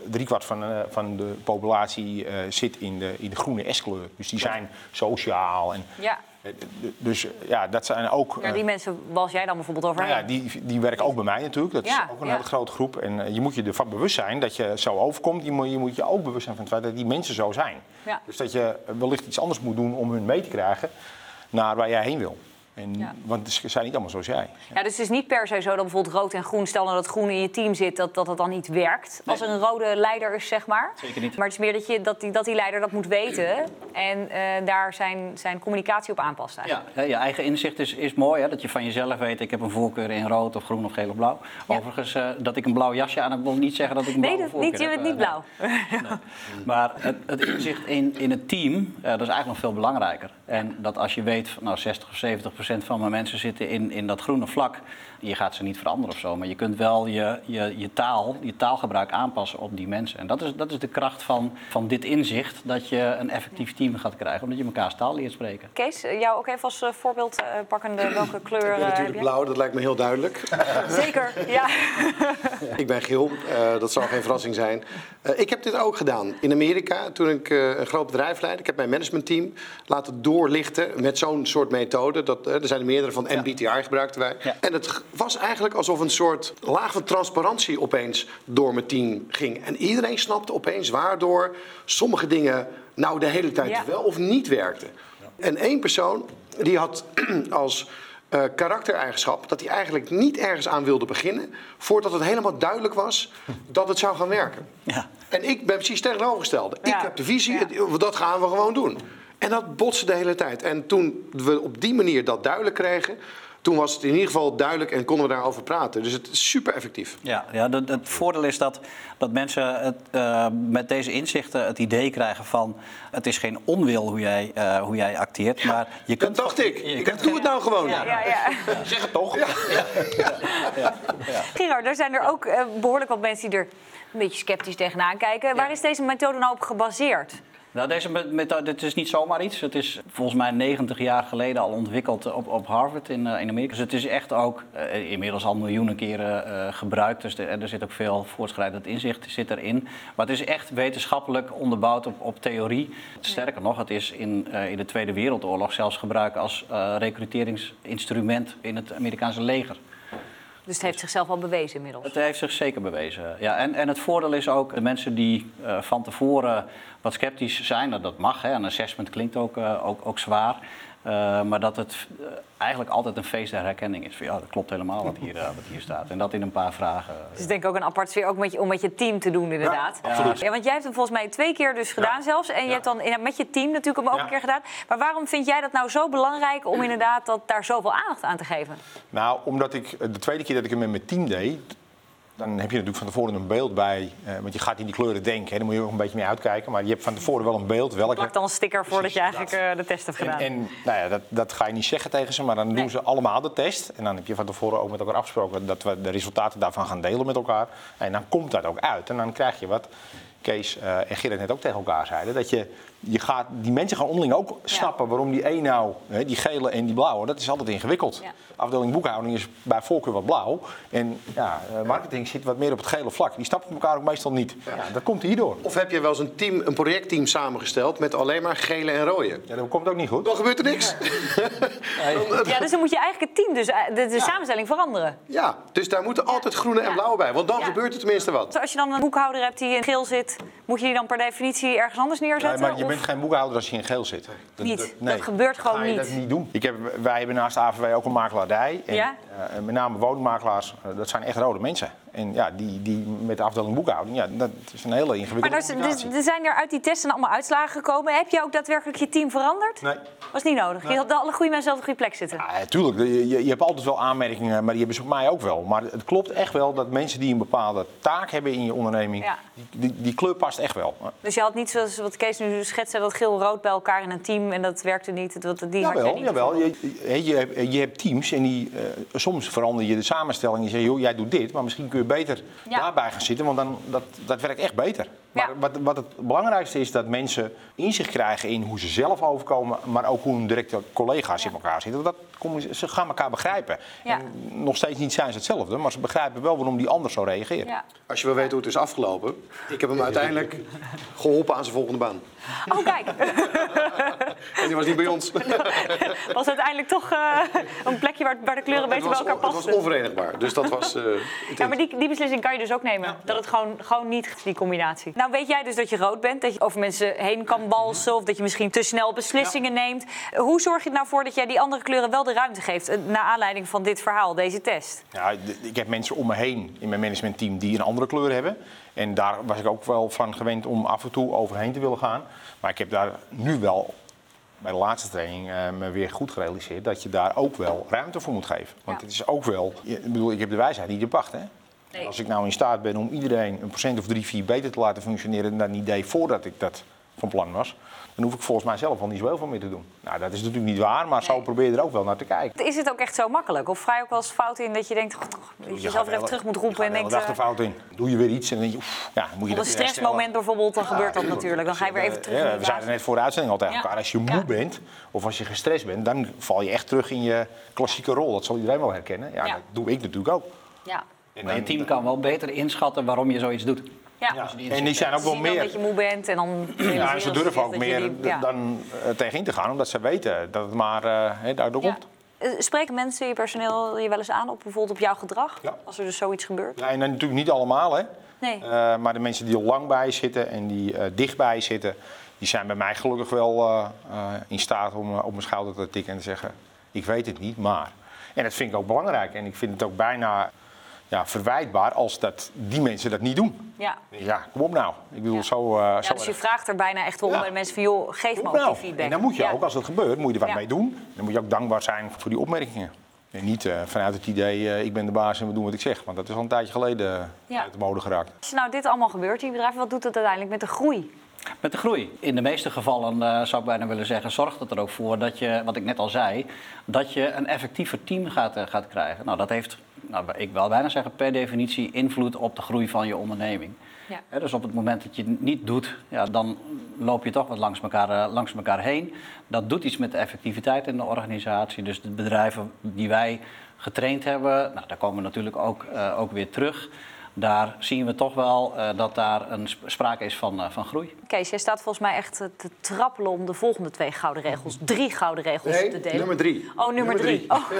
C: driekwart van, eh, van de populatie eh, zit in de, in de groene S-kleur. Dus die zijn sociaal. En,
A: ja.
C: Eh, dus eh, ja, dat zijn ook.
A: Ja,
C: eh,
A: die mensen was jij dan bijvoorbeeld overheen.
C: nou ja, die, die werken ook bij mij natuurlijk. Dat
A: Ja,
C: is ook een
A: ja.
C: hele grote groep. En eh, je moet je ervan bewust zijn dat je zo overkomt. Je moet je, moet je ook bewust zijn van het feit dat die mensen zo zijn. Dus dat je wellicht iets anders moet doen om hun mee te krijgen naar waar jij heen wil. En,
A: Ja.
C: Want ze zijn niet allemaal zoals jij.
A: Ja, dus het is niet per se zo dat bijvoorbeeld rood en groen, stel nou dat groen in je team zit, dat dat, het dan niet werkt. Als er een rode leider is, zeg maar.
D: Zeker niet.
A: Maar het is meer dat, je, dat, die, dat die leider dat moet weten en eh, daar zijn, zijn communicatie op aanpast eigenlijk.
D: Ja, je eigen inzicht is, is mooi, hè, dat je van jezelf weet, ik heb een voorkeur in rood of groen of geel of blauw.
A: Ja.
D: Overigens, eh, dat ik een blauw jasje aan heb, wil niet zeggen dat ik een
A: Nee,
D: blauwe
A: dat, niet, je bent niet
D: Eh,
A: blauw.
D: Maar het, het inzicht in, in het team, eh, dat is eigenlijk nog veel belangrijker. En dat als je weet, van, nou 60 of 70 procent van mijn mensen zitten in, in dat groene vlak, je gaat ze niet veranderen of zo, maar je kunt wel je, je, je taal, je taalgebruik aanpassen op die mensen. En dat is, dat is de kracht van, van dit inzicht, dat je een effectief team gaat krijgen, omdat je elkaars taal leert spreken.
A: Kees, jou ook even als eh, voorbeeld eh, pakkende, welke kleur
B: Ik ben
A: eh, heb
B: natuurlijk
A: je?
B: blauw, dat lijkt me heel duidelijk.
A: Zeker, ja.
B: Ik ben geel, eh, dat zal geen verrassing zijn. Eh, ik heb dit ook gedaan in Amerika toen ik eh, een groot bedrijf leidde. Ik heb mijn managementteam laten doorlichten met zo'n soort methode. Dat, er zijn er meerdere van MBTI gebruikten wij.
D: Ja.
B: En het was eigenlijk alsof een soort laag van transparantie opeens door mijn team ging. En iedereen snapte opeens waardoor sommige dingen nou de hele tijd
A: Ja.
B: wel of niet werkten. En één persoon die had als eh, karaktereigenschap dat hij eigenlijk niet ergens aan wilde beginnen voordat het helemaal duidelijk was dat het zou gaan werken.
D: Ja.
B: En ik ben precies tegenovergestelde.
A: Ja.
B: Ik heb de visie,
A: Ja.
B: dat gaan we gewoon doen. En dat botste de hele tijd. En toen we op die manier dat duidelijk kregen, toen was het in ieder geval duidelijk en konden we daarover praten. Dus het is super effectief.
D: Ja, ja dat- het voordeel is dat, dat mensen het, eh, met deze inzichten het idee krijgen van... het is geen onwil hoe jij, eh, hoe jij acteert, maar je
B: Dat
D: kunt...
B: dacht ik.
D: je
B: Ik
D: kunt
B: doe het nou gewoon.
D: Ja.
A: ja, ja.
C: Zeg het toch?
A: Gerard, er zijn er ook eh, behoorlijk wat mensen die er een beetje sceptisch tegenaan kijken. Waar is deze methode nou op gebaseerd?
D: Nou, deze me- methode, dit is niet zomaar iets. Het is volgens mij 90 jaar geleden al ontwikkeld op, op Harvard in, eh, in Amerika. Dus het is echt ook eh, inmiddels al miljoenen keren eh, gebruikt. Dus er, er zit ook veel voortschrijdend inzicht zit erin. Maar het is echt wetenschappelijk onderbouwd op, op theorie. Sterker nog, het is in, in de Tweede Wereldoorlog zelfs gebruikt als recruteringsinstrument in het Amerikaanse leger.
A: Dus het heeft zichzelf al bewezen inmiddels.
D: Het heeft zich zeker bewezen. Ja, en, en het voordeel is ook, de mensen die van tevoren wat sceptisch zijn, dat, dat mag, hè, een assessment klinkt ook, eh, ook, ook zwaar. eh, maar dat het eh, eigenlijk altijd een feest der herkenning is. Van, ja, dat klopt helemaal wat hier, wat hier staat. En dat in een paar vragen.
A: Het is denk ik ook een apart sfeer, ook met je, om met je team te doen inderdaad.
C: Ja, absoluut.
A: Ja, want jij hebt hem volgens mij twee keer dus gedaan zelfs. En je
C: Ja.
A: hebt dan in- met je team natuurlijk hem ook
C: Ja.
A: een keer gedaan. Maar waarom vind jij dat nou zo belangrijk om inderdaad dat, daar zoveel aandacht aan te geven?
C: Nou, omdat ik de tweede keer dat ik hem met mijn team deed, dan heb je natuurlijk van tevoren een beeld bij. eh, want je gaat in die kleuren denken, hè, daar moet je ook een beetje mee uitkijken. Maar je hebt van tevoren wel een beeld welke.
A: Plak dan een sticker voordat je eigenlijk eh, de test hebt gedaan.
C: en nou ja, dat, dat ga je niet zeggen tegen ze, maar dan
A: Nee.
C: doen ze allemaal de test. En dan heb je van tevoren ook met elkaar afgesproken dat we de resultaten daarvan gaan delen met elkaar. En dan komt dat ook uit. En dan krijg je wat Kees eh, en Gerrit net ook tegen elkaar zeiden. Dat je je gaat, die mensen gaan onderling ook snappen waarom die een nou, hè, die gele en die blauwe, dat is altijd ingewikkeld.
A: Ja.
C: Afdeling boekhouding is bij voorkeur wat blauw. En ja, eh, marketing zit wat meer op het gele vlak. Die snappen elkaar ook meestal niet. Ja, dat komt hierdoor.
B: Of heb je wel eens een, team, een projectteam samengesteld met alleen maar gele en rode?
C: Ja, dat komt ook niet goed.
B: Dan gebeurt er niks.
A: Ja, dus dan moet je eigenlijk het team, dus eh, de, de samenstelling veranderen.
B: Ja, dus daar moeten altijd groene en blauwe bij. Want dan
A: Ja.
B: gebeurt er tenminste wat.
A: Dus als je dan een boekhouder hebt die in geel zit, moet je die dan per definitie ergens anders
C: Nee,
A: neerzetten?
C: Je
A: Of
C: bent geen boekhouder als je in geel zit. Dat,
A: Niet. Dat gebeurt gewoon
C: ga je
A: niet.
C: dat niet doen. Ik heb, wij hebben naast de AVW ook een makelaardij. En,
A: Ja?
C: eh, met name woningmakelaars, eh, dat zijn echt rode mensen. En ja, die, die met de afdeling boekhouding, ja, dat is een hele
A: Maar
C: ingewikkelde combinatie.
A: er zijn er uit die testen allemaal uitslagen gekomen. Heb je ook daadwerkelijk je team veranderd?
C: Nee.
A: Was niet nodig. Je had alle goede mensen op de goede plek zitten.
C: Ja, tuurlijk. Je, je, hebt altijd wel aanmerkingen, maar die hebben ze op mij ook wel. Maar het klopt echt wel dat mensen die een bepaalde taak hebben in je onderneming,
A: Ja.
C: die, die, kleur past echt wel.
A: Dus je had niet zoals wat Kees nu schetste, dat geel-rood bij elkaar in een team en dat werkte niet. Dat, die
C: Jawel,
A: niet
C: jawel. Je, je, je, hebt, je hebt teams en die, eh, soms verander je de samenstelling. Je zegt, joh, jij doet dit, maar misschien kun je beter
A: Ja.
C: daarbij gaan zitten, want dan, dat, dat werkt echt beter. Maar
A: Ja.
C: wat, wat het belangrijkste is, dat mensen inzicht krijgen in hoe ze zelf overkomen, maar ook hoe hun directe collega's in elkaar zitten. Dat, ze gaan elkaar begrijpen.
A: Ja.
C: En nog steeds niet zijn ze hetzelfde, maar ze begrijpen wel waarom die ander zo reageert.
A: Ja.
B: Als je wil weten hoe het is afgelopen. Ik heb hem uiteindelijk geholpen aan zijn volgende baan.
A: Oh, kijk.
B: En die was niet bij ons.
A: was uiteindelijk toch eh, een plekje waar, waar de kleuren
B: Het
A: beter bij elkaar
B: het was onverenigbaar. Dus dat was... eh,
A: Ja, maar die, die beslissing kan je dus ook nemen. Dat het gewoon, gewoon niet, die combinatie. Nou weet jij dus dat je rood bent, dat je over mensen heen kan balsen... of dat je misschien te snel beslissingen neemt. Hoe zorg je er nou voor dat jij die andere kleuren wel de ruimte geeft... eh, naar aanleiding van dit verhaal, deze test?
C: Ja, ik heb mensen om me heen in mijn managementteam die een andere kleur hebben. En daar was ik ook wel van gewend om af en toe overheen te willen gaan. Maar ik heb daar nu wel bij de laatste training eh, me weer goed gerealiseerd dat je daar ook wel ruimte voor moet geven. Want
A: Ja.
C: het is ook wel, ik bedoel, ik heb de wijsheid niet in pacht. Hè?
A: Nee.
C: Als ik nou in staat ben om iedereen een procent of drie, vier beter te laten functioneren dan een idee voordat ik dat van plan was, dan hoef ik volgens mij zelf al niet zo heel veel meer te doen. Nou, dat is natuurlijk niet waar, maar zo
A: Nee.
C: probeer je er ook wel naar te kijken.
A: Is het ook echt zo makkelijk? Of vrij ook wel eens fout in dat je denkt... "God, toch, dat je jezelf
C: gaat
A: weer even terug moet roepen en
C: je gaat
A: denkt...
C: de hele dag
A: eh,
C: fout in. Doe je weer iets en dan denk je, oef, ja, moet je
A: op een
C: dat weer
A: stressmoment bijvoorbeeld, dan gebeurt dat natuurlijk. Dan ga je weer even terug.
C: Ja, we zeiden net voor de uitzending al tegen
A: Ja.
C: elkaar. Als je moe bent of als je gestrest bent, dan val je echt terug in je klassieke rol. Dat zal iedereen wel herkennen. Ja,
A: Ja.
C: dat doe ik natuurlijk ook.
A: Ja.
D: Maar je team kan wel beter inschatten waarom je zoiets doet.
A: Ja.
C: Ja, en die zijn ook wel meer.
A: dat je moe bent en dan...
C: Ja, en ze durven ook meer
A: ja.
C: dan uh, tegenin te gaan, omdat ze weten dat het maar uh, he, daardoor
A: Ja.
C: komt.
A: Eh, Spreken mensen, je personeel, je wel eens aan op bijvoorbeeld op jouw gedrag?
C: Ja.
A: Als er dus zoiets gebeurt?
C: Ja, en dan natuurlijk niet allemaal, hè.
A: Nee.
C: Uh, maar de mensen die er lang bij zitten en die uh, dichtbij zitten, die zijn bij mij gelukkig wel uh, in staat om op mijn schouder te tikken en te zeggen: Ik weet het niet, maar. En dat vind ik ook belangrijk. En ik vind het ook bijna ja, verwijtbaar als dat die mensen dat niet doen.
A: Ja.
C: Ja, kom op nou. Ik bedoel,
A: Ja.
C: zo. Uh,
A: Ja,
C: zo
A: dus je vraagt er bijna echt om
C: Ja.
A: bij de mensen van... joh, geef me ook
C: nou.
A: die feedback.
C: En dan moet je
A: Ja.
C: ook, als het gebeurt, moet je er wat
A: Ja.
C: mee doen. Dan moet je ook dankbaar zijn voor die opmerkingen. En niet uh, vanuit het idee, uh, ik ben de baas en we doen wat ik zeg. Want dat is al een tijdje geleden
A: Ja.
C: uit de mode geraakt.
A: Als nou dit allemaal gebeurt in je bedrijf, wat doet het uiteindelijk met de groei?
D: Met de groei. In de meeste gevallen uh, zou ik bijna willen zeggen, zorgt het er ook voor dat je, wat ik net al zei, dat je een effectiever team gaat, uh, gaat krijgen. Nou, dat heeft, nou, ik wil bijna zeggen, per definitie invloed op de groei van je onderneming.
A: Ja.
D: He, dus op het moment dat je het niet doet, ja, dan loop je toch wat langs elkaar, uh, langs elkaar heen. Dat doet iets met de effectiviteit in de organisatie. Dus de bedrijven die wij getraind hebben, nou, daar komen we natuurlijk ook, uh, ook weer terug. Daar zien we toch wel uh, dat daar een sp sprake is van, uh, van groei.
A: Kees, jij staat volgens mij echt te trappelen om de volgende twee gouden regels, drie gouden regels
B: Nee,
A: te delen.
B: nummer drie.
A: Oh, nummer,
B: Nummer
A: drie.
B: drie.
A: Oh,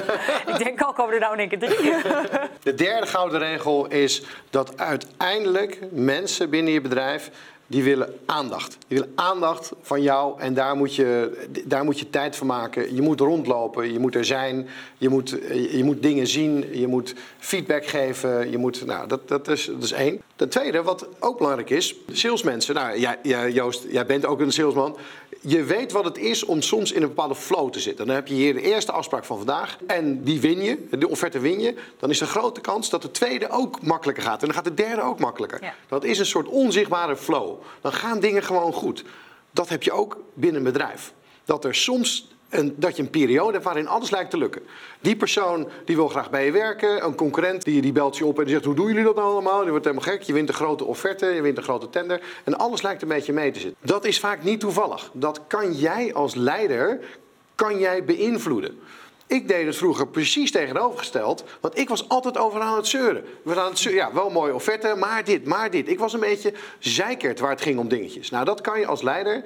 A: ik denk al komen er nou in één keer drie.
B: De derde gouden regel is dat uiteindelijk mensen binnen je bedrijf die willen aandacht. Die willen aandacht van jou en daar moet, je, daar moet je tijd voor maken. Je moet rondlopen, je moet er zijn, je moet, je moet dingen zien, je moet feedback geven. Je moet, nou, dat, dat, is, dat is één. Ten tweede, wat ook belangrijk is, salesmensen. Nou, jij, Joost, jij bent ook een salesman. Je weet wat het is om soms in een bepaalde flow te zitten. Dan heb je hier de eerste afspraak van vandaag en die win je, de offerte win je. Dan is er grote kans dat de tweede ook makkelijker gaat. En dan gaat de derde ook makkelijker.
A: Ja.
B: Dat is een soort onzichtbare flow. Dan gaan dingen gewoon goed. Dat heb je ook binnen een bedrijf. Dat er soms een, dat je een periode hebt waarin alles lijkt te lukken. Die persoon die wil graag bij je werken. Een concurrent die, die belt je op en die zegt: Hoe doen jullie dat nou allemaal? Die wordt helemaal gek. Je wint een grote offerte, je wint een grote tender. En alles lijkt een beetje mee te zitten. Dat is vaak niet toevallig. Dat kan jij als leider kan jij beïnvloeden. Ik deed het vroeger precies tegenovergesteld, want ik was altijd over aan het zeuren. We aan het zeuren, ja, wel mooie offerte, maar dit, maar dit. Ik was een beetje zeikerd waar het ging om dingetjes. Nou, dat kan je als leider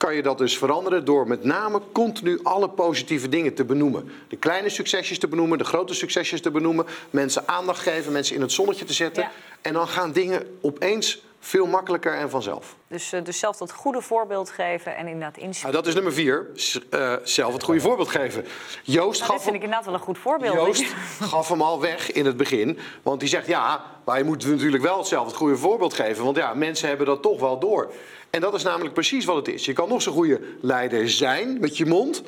B: kan je dat dus veranderen door met name continu alle positieve dingen te benoemen. De kleine succesjes te benoemen, de grote succesjes te benoemen, mensen aandacht geven, mensen in het zonnetje te zetten.
A: Ja.
B: En dan gaan dingen opeens veel makkelijker en vanzelf.
A: Dus, eh, dus zelf dat goede voorbeeld geven en inderdaad
B: Nou,
A: inspireren.
B: dat is nummer vier. S- eh, zelf het goede voorbeeld geven. Joost
A: Nou,
B: gaf
A: dit vind ik inderdaad wel een goed voorbeeld.
B: Joost gaf hem al weg in het begin. Want die zegt, ja, maar je moet natuurlijk wel zelf het goede voorbeeld geven. Want ja, mensen hebben dat toch wel door. En dat is namelijk precies wat het is. Je kan nog zo'n goede leider zijn met je mond.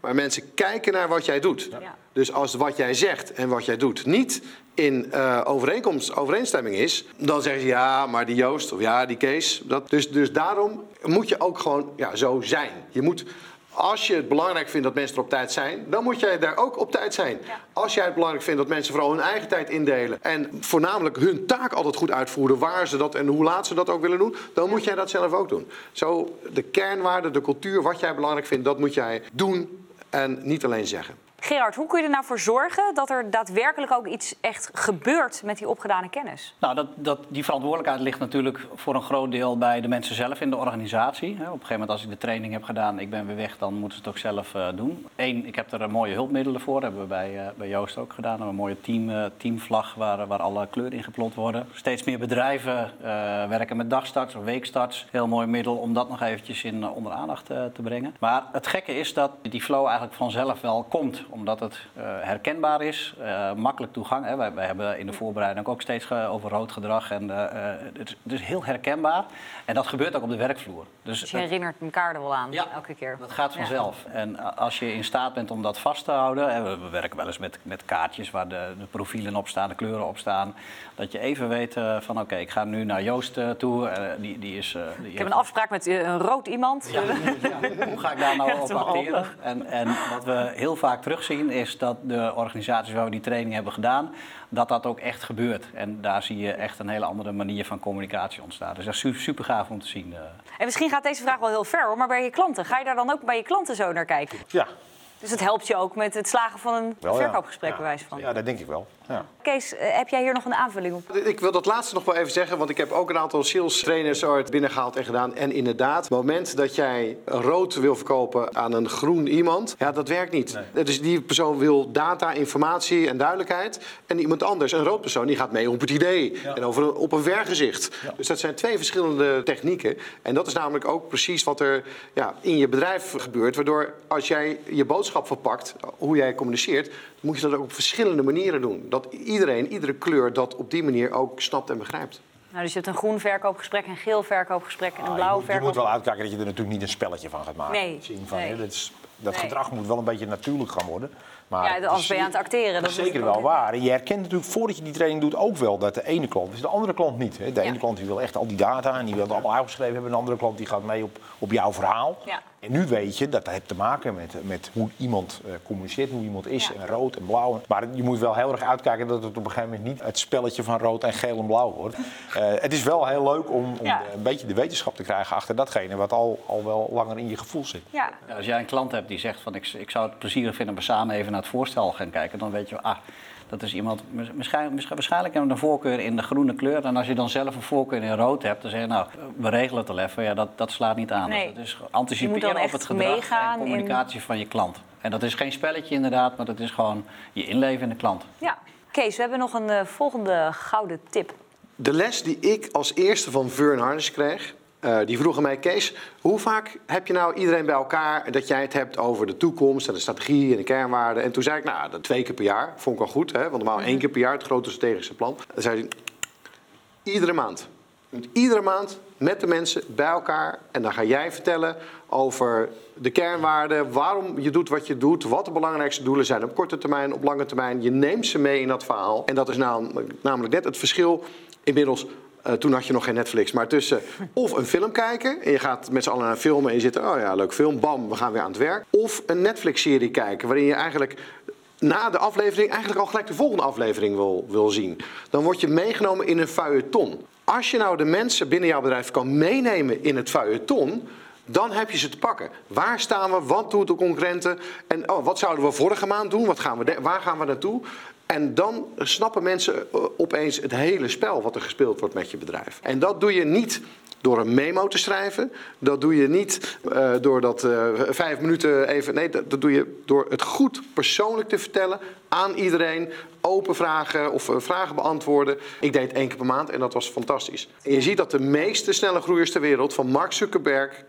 B: Maar mensen kijken naar wat jij doet.
A: Ja.
B: Dus als wat jij zegt en wat jij doet niet in eh, overeenkomst, overeenstemming is, dan zeggen ze ja, maar die Joost of ja, die Kees. Dat, dus, dus daarom moet je ook gewoon ja, zo zijn. Je moet, als je het belangrijk vindt dat mensen er op tijd zijn, dan moet jij daar ook op tijd zijn.
A: Ja.
B: Als jij het belangrijk vindt dat mensen vooral hun eigen tijd indelen en voornamelijk hun taak altijd goed uitvoeren, waar ze dat en hoe laat ze dat ook willen doen, dan moet jij dat zelf ook doen. Zo de kernwaarden, de cultuur, wat jij belangrijk vindt, dat moet jij doen en niet alleen zeggen.
A: Gerard, hoe kun je er nou voor zorgen dat er daadwerkelijk ook iets echt gebeurt met die opgedane kennis?
D: Nou, dat, dat, die verantwoordelijkheid ligt natuurlijk voor een groot deel bij de mensen zelf in de organisatie. Op een gegeven moment als ik de training heb gedaan, ik ben weer weg, dan moeten ze het ook zelf eh, doen. Eén, ik heb er eh, mooie hulpmiddelen voor, hebben we bij, eh, bij Joost ook gedaan. Een mooie team, teamvlag waar, waar alle kleuren in geplot worden. Steeds meer bedrijven werken met dagstarts of weekstarts. Heel mooi middel om dat nog eventjes in, onder aandacht te brengen. Maar het gekke is dat die flow eigenlijk vanzelf wel komt omdat het eh, herkenbaar is, eh, makkelijk toegang. Hè. Wij, wij hebben in de voorbereiding ook steeds ge- over rood gedrag. En, eh, het, is, heel herkenbaar. En dat gebeurt ook op de werkvloer. Dus
A: Dus je herinnert elkaar er wel aan,
D: Ja.
A: elke keer.
D: dat gaat
A: Ja.
D: vanzelf. En als je in staat bent om dat vast te houden. Hè, we, we werken wel eens met, met kaartjes waar de, de profielen op staan, de kleuren op staan. Dat je even weet van oké, ik ga nu naar Joost toe. die, die is, die
A: Ik heb een afspraak met een rood iemand.
D: ja, hoe ga ik daar nou op acteren? En, en wat we heel vaak terugzien is dat de organisaties waar we die training hebben gedaan, dat dat ook echt gebeurt. En daar zie je echt een hele andere manier van communicatie ontstaan. Dus dat is su- super gaaf om te zien. eh.
A: En misschien gaat deze vraag wel heel ver hoor, maar bij je klanten, ga je daar dan ook bij je klanten zo naar kijken?
C: Ja,
A: Dus het helpt je ook met het slagen van een
C: wel, ja.
A: verkoopgesprek,
C: Ja.
A: bij wijze van.
C: Ja, dat denk ik wel. Ja.
A: Kees, eh, heb jij hier nog een aanvulling op?
B: Ik wil dat laatste nog wel even zeggen, want ik heb ook een aantal sales trainers ooit binnengehaald en gedaan. En inderdaad, het moment dat jij rood wil verkopen aan een groen iemand, ja, dat werkt niet. Dus die persoon wil data, informatie en duidelijkheid. En iemand anders, een rood persoon, die gaat mee op het idee en over een, op een vergezicht. Dus dat zijn twee verschillende technieken. En dat is namelijk ook precies wat er ja, in je bedrijf gebeurt. Waardoor als jij je boodschap verpakt, hoe jij communiceert, moet je dat ook op verschillende manieren doen. Dat iedereen, iedere kleur, dat op die manier ook snapt en begrijpt.
A: Nou, dus je hebt een groen verkoopgesprek, een geel verkoopgesprek en een
C: Ah,
A: blauw
C: je, moet, je moet wel uitkijken dat je er natuurlijk niet een spelletje van gaat maken.
A: Nee,
C: van,
A: nee.
C: hè, dat is- dat
A: Nee.
C: gedrag moet wel een beetje natuurlijk gaan worden. Maar
A: Ja,
C: is-
A: ben je aan het acteren.
C: Dat is zeker wel waar. En je herkent natuurlijk voordat je die training doet ook wel dat de ene klant is, de andere klant niet. Hè. De
A: Ja.
C: ene klant die wil echt al die data en die wil het allemaal uitgeschreven hebben. En de andere klant die gaat mee op, op jouw verhaal.
A: Ja.
C: En nu weet je dat dat heeft te maken met, met hoe iemand eh, communiceert, hoe iemand is.
A: Ja.
C: En rood en blauw. Maar je moet wel heel erg uitkijken dat het op een gegeven moment niet het spelletje van rood en geel en blauw wordt. Eh, het is wel heel leuk om, om een beetje de wetenschap te krijgen achter datgene wat al, al wel langer in je gevoel zit.
A: Ja,
D: Ja, als jij een klant hebt die zegt van ik, ik zou het plezierig vinden om we samen even naar het voorstel gaan kijken, dan weet je, ah, dat is iemand, waarschijnlijk, waarschijnlijk hebben we een voorkeur in de groene kleur. En als je dan zelf een voorkeur in rood hebt, dan zeg je nou, we regelen het al even. Ja, dat, dat slaat niet aan.
A: Nee.
D: Dus dat is
A: Je moet
D: anticiperen op het gedrag
A: meegaan
D: en
A: in-
D: communicatie van je klant. En dat is geen spelletje inderdaad, maar dat is gewoon je inleven in de klant.
A: ja. Kees, we hebben nog een eh, volgende gouden tip.
B: De les die ik als eerste van Vern Harnish kreeg, eh, die vroeg aan mij, Kees, hoe vaak heb je nou iedereen bij elkaar dat jij het hebt over de toekomst en de strategie en de kernwaarden? En toen zei ik, nou, dat twee keer per jaar. Vond ik wel goed, hè? want normaal één keer per jaar, het grote strategische plan. Dan zei hij, iedere maand. Iedere maand met de mensen bij elkaar en dan ga jij vertellen over de kernwaarden, waarom je doet wat je doet, wat de belangrijkste doelen zijn op korte termijn, op lange termijn. Je neemt ze mee in dat verhaal. En dat is namelijk net het verschil inmiddels Eh, toen had je nog geen Netflix, maar tussen of een film kijken en je gaat met z'n allen naar een film en je zit, oh ja, leuk film, bam, we gaan weer aan het werk. Of een Netflix-serie kijken waarin je eigenlijk na de aflevering eigenlijk al gelijk de volgende aflevering wil, wil zien. Dan word je meegenomen in een feuilleton. Als je nou de mensen binnen jouw bedrijf kan meenemen in het feuilleton, dan heb je ze te pakken. Waar staan we? Wat doen de concurrenten? En oh, wat zouden we vorige maand doen? Wat gaan we waar gaan we naartoe? En dan snappen mensen eh, opeens het hele spel wat er gespeeld wordt met je bedrijf. En dat doe je niet door een memo te schrijven. Dat doe je niet eh, door dat eh, vijf minuten even. Nee, dat, dat doe je door het goed persoonlijk te vertellen aan iedereen. Open vragen of vragen beantwoorden. Ik deed het één keer per maand en dat was fantastisch. En je ziet dat de meeste snelle groeiers ter wereld, van Mark Zuckerberg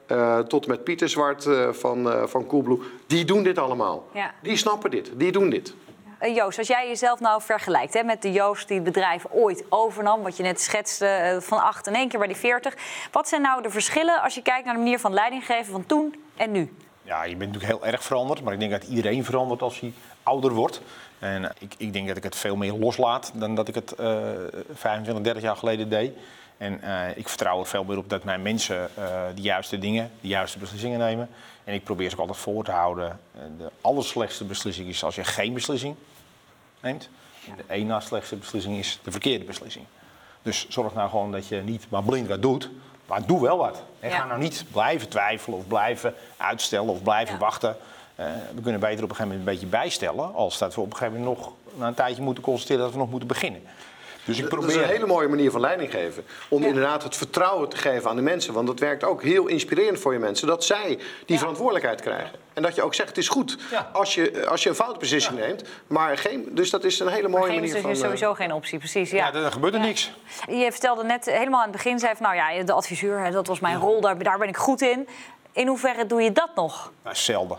B: tot met Pieter Zwart van, van Coolblue, die doen dit allemaal.
A: Ja.
B: Die snappen dit, die doen dit.
A: Eh, Joost, als jij jezelf nou vergelijkt hè, met de Joost die het bedrijf ooit overnam, wat je net schetste, eh, van 8 in één keer bij die 40. Wat zijn nou de verschillen als je kijkt naar de manier van leiding geven van toen en nu?
C: Ja, je bent natuurlijk heel erg veranderd, maar ik denk dat iedereen verandert als hij ouder wordt. En ik, ik denk dat ik het veel meer loslaat dan dat ik het eh 25, 30 jaar geleden deed. En eh, ik vertrouw er veel meer op dat mijn mensen eh, de juiste dingen, de juiste beslissingen nemen. En ik probeer ze ook altijd voor te houden. Eh, de allerslechtste beslissing is als je geen beslissing neemt. En de één na slechtste beslissing is de verkeerde beslissing. Dus zorg nou gewoon dat je niet maar blind wat doet, maar doe wel wat. En
A: Ja.
C: ga nou niet blijven twijfelen of blijven uitstellen of blijven
A: Ja.
C: wachten. We kunnen beter op een gegeven moment een beetje bijstellen, als dat we op een gegeven moment nog na een tijdje moeten constateren dat we nog moeten beginnen. Dus ik
B: Dat is
C: probeer.
B: een hele mooie manier van leiding geven. Om
A: Ja.
B: inderdaad het vertrouwen te geven aan de mensen. Want dat werkt ook heel inspirerend voor je mensen. Dat zij die verantwoordelijkheid krijgen. En dat je ook zegt, het is goed
C: Ja.
B: als, je, als je een foute beslissing neemt. Maar geen, dus dat is een hele mooie
A: Geen
B: manier van...
A: is
B: eh,
A: sowieso geen optie, precies. Ja.
C: Ja, dan gebeurt er niks.
A: Je vertelde net eh, helemaal aan het begin, zei van, nou ja, de adviseur, hè, dat was mijn rol, daar, daar ben ik goed in. In hoeverre doe je dat nog?
C: Nou, zelden.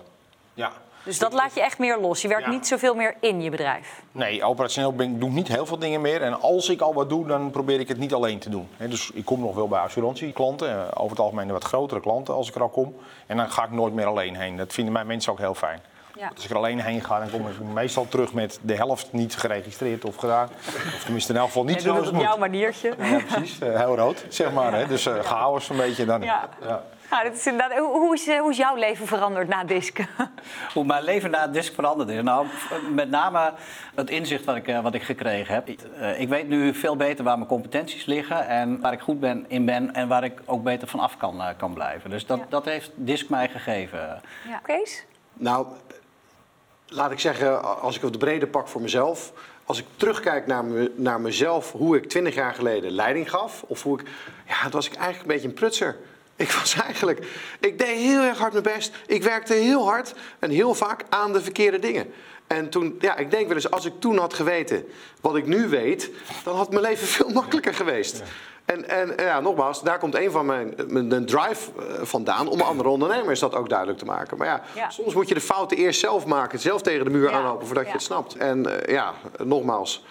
C: Ja.
A: Dus dat laat je echt meer los. Je werkt
C: Ja.
A: niet zoveel meer in je bedrijf.
C: Nee, operationeel ben, ik- doe ik niet heel veel dingen meer. En als ik al wat doe, dan probeer ik het niet alleen te doen. Dus ik kom nog wel bij assurantieklanten. eh, Over het algemeen wat grotere klanten als ik er al kom. En dan ga ik nooit meer alleen heen. Dat vinden mijn mensen ook heel fijn.
A: Ja.
C: Als ik er alleen heen ga, dan kom ik meestal terug met de helft niet geregistreerd of gedaan. Of tenminste in elk geval niet
A: het op
C: moet.
A: jouw maniertje.
C: Ja, precies. eh, heel rood, zeg maar. Hè. Dus eh chaos een beetje dan.
A: Ja.
C: Ja.
A: Nou, dat is inderdaad, hoe, hoe is, eh, hoe is jouw leven veranderd na Disk?
D: Hoe mijn leven na disc veranderd is. Nou, met name het inzicht wat ik, eh, wat ik gekregen heb. Eh, ik weet nu veel beter waar mijn competenties liggen en waar ik goed ben, in ben en waar ik ook beter van af kan, eh, kan blijven. Dus dat,
A: Ja.
D: dat heeft disc mij gegeven.
A: Ja. Kees?
B: Nou, laat ik zeggen, als ik het brede pak voor mezelf. Als ik terugkijk naar, me, naar mezelf, hoe ik twintig jaar geleden leiding gaf. Of hoe ik, ja, dan was ik eigenlijk een beetje een prutser. Ik was eigenlijk, ik deed heel erg hard mijn best. Ik werkte heel hard en heel vaak aan de verkeerde dingen. En toen, ja, ik denk wel eens, als ik toen had geweten wat ik nu weet, dan had mijn leven veel makkelijker geweest. En, en ja, nogmaals, daar komt een van mijn, mijn drive eh, vandaan om andere ondernemers dat ook duidelijk te maken. Maar ja,
A: Ja.
B: soms moet je de fouten eerst zelf maken, zelf tegen de muur
A: Ja.
B: aanlopen voordat
A: Ja.
B: je het snapt. En eh, ja, nogmaals,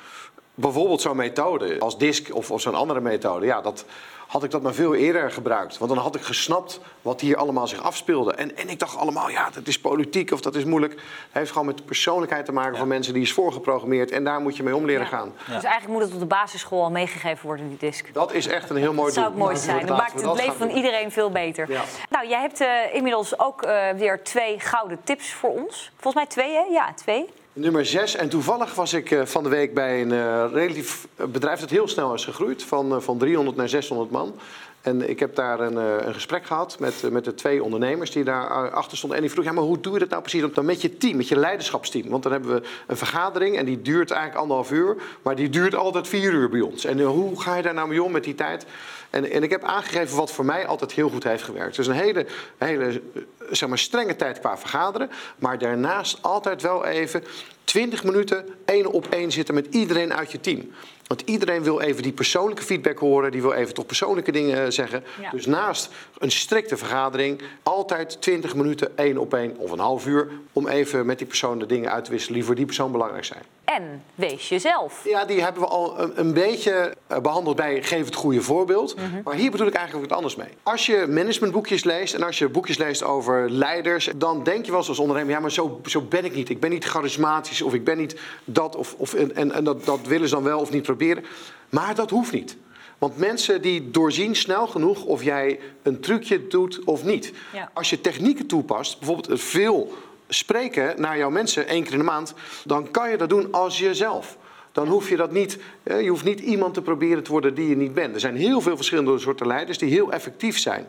B: bijvoorbeeld zo'n methode als DISC of, of zo'n andere methode, ja, dat had ik dat maar veel eerder gebruikt. Want dan had ik gesnapt wat hier allemaal zich afspeelde. En, en ik dacht allemaal, ja, dat is politiek of dat is moeilijk. Het heeft gewoon met de persoonlijkheid te maken van mensen die is voorgeprogrammeerd. En daar moet je mee om leren
A: Ja.
B: gaan.
A: Dus eigenlijk moet het op de basisschool al meegegeven worden, die Disk.
B: Dat is echt een heel mooi
A: Dat zou
B: doel.
A: ook mooi zijn. Dan
B: laten
A: maakt het
B: dat
A: leven van
B: doen.
A: iedereen veel beter.
B: Ja.
A: Nou, jij hebt eh, inmiddels ook eh, weer twee gouden tips voor ons. Volgens mij twee, hè? Ja, twee.
B: Nummer 6. En toevallig was ik eh, van de week bij een eh, relatief bedrijf dat heel snel is gegroeid. Van, eh, van 300 naar 600 man. En ik heb daar een, eh, een gesprek gehad met, eh, met de twee ondernemers die daar eh, achter stonden. En die vroeg, ja, maar hoe doe je dat nou precies dan met je team, met je leiderschapsteam? Want dan hebben we een vergadering en die duurt eigenlijk anderhalf uur. Maar die duurt altijd vier uur bij ons. En hoe ga je daar nou mee om met die tijd? En, en ik heb aangegeven wat voor mij altijd heel goed heeft gewerkt. Dus een hele, hele zeg maar, strenge tijd qua vergaderen. Maar daarnaast altijd wel even 20 minuten één op één zitten met iedereen uit je team. Want iedereen wil even die persoonlijke feedback horen. Die wil even toch persoonlijke dingen eh, zeggen.
A: Ja.
B: Dus naast een strikte vergadering... altijd 20 minuten één op één of een half uur... om even met die persoon de dingen uit te wisselen... die voor die persoon belangrijk zijn.
A: En wees jezelf.
B: Ja, die hebben we al een, een beetje eh, behandeld bij geef het goede voorbeeld. Maar hier bedoel ik eigenlijk wat anders mee. Als je managementboekjes leest en als je boekjes leest over leiders, dan denk je wel eens als ondernemer, ja, maar zo, zo ben ik niet. Ik ben niet charismatisch of ik ben niet dat of, of en, en, dat, dat willen ze dan wel of niet proberen. Maar dat hoeft niet. Want mensen die doorzien snel genoeg of jij een trucje doet of niet.
A: Ja.
B: Als je technieken toepast, bijvoorbeeld veel spreken naar jouw mensen één keer in de maand, dan kan je dat doen als jezelf. Dan hoef je dat niet, je hoeft niet iemand te proberen te worden die je niet bent. Er zijn heel veel verschillende soorten leiders die heel effectief zijn.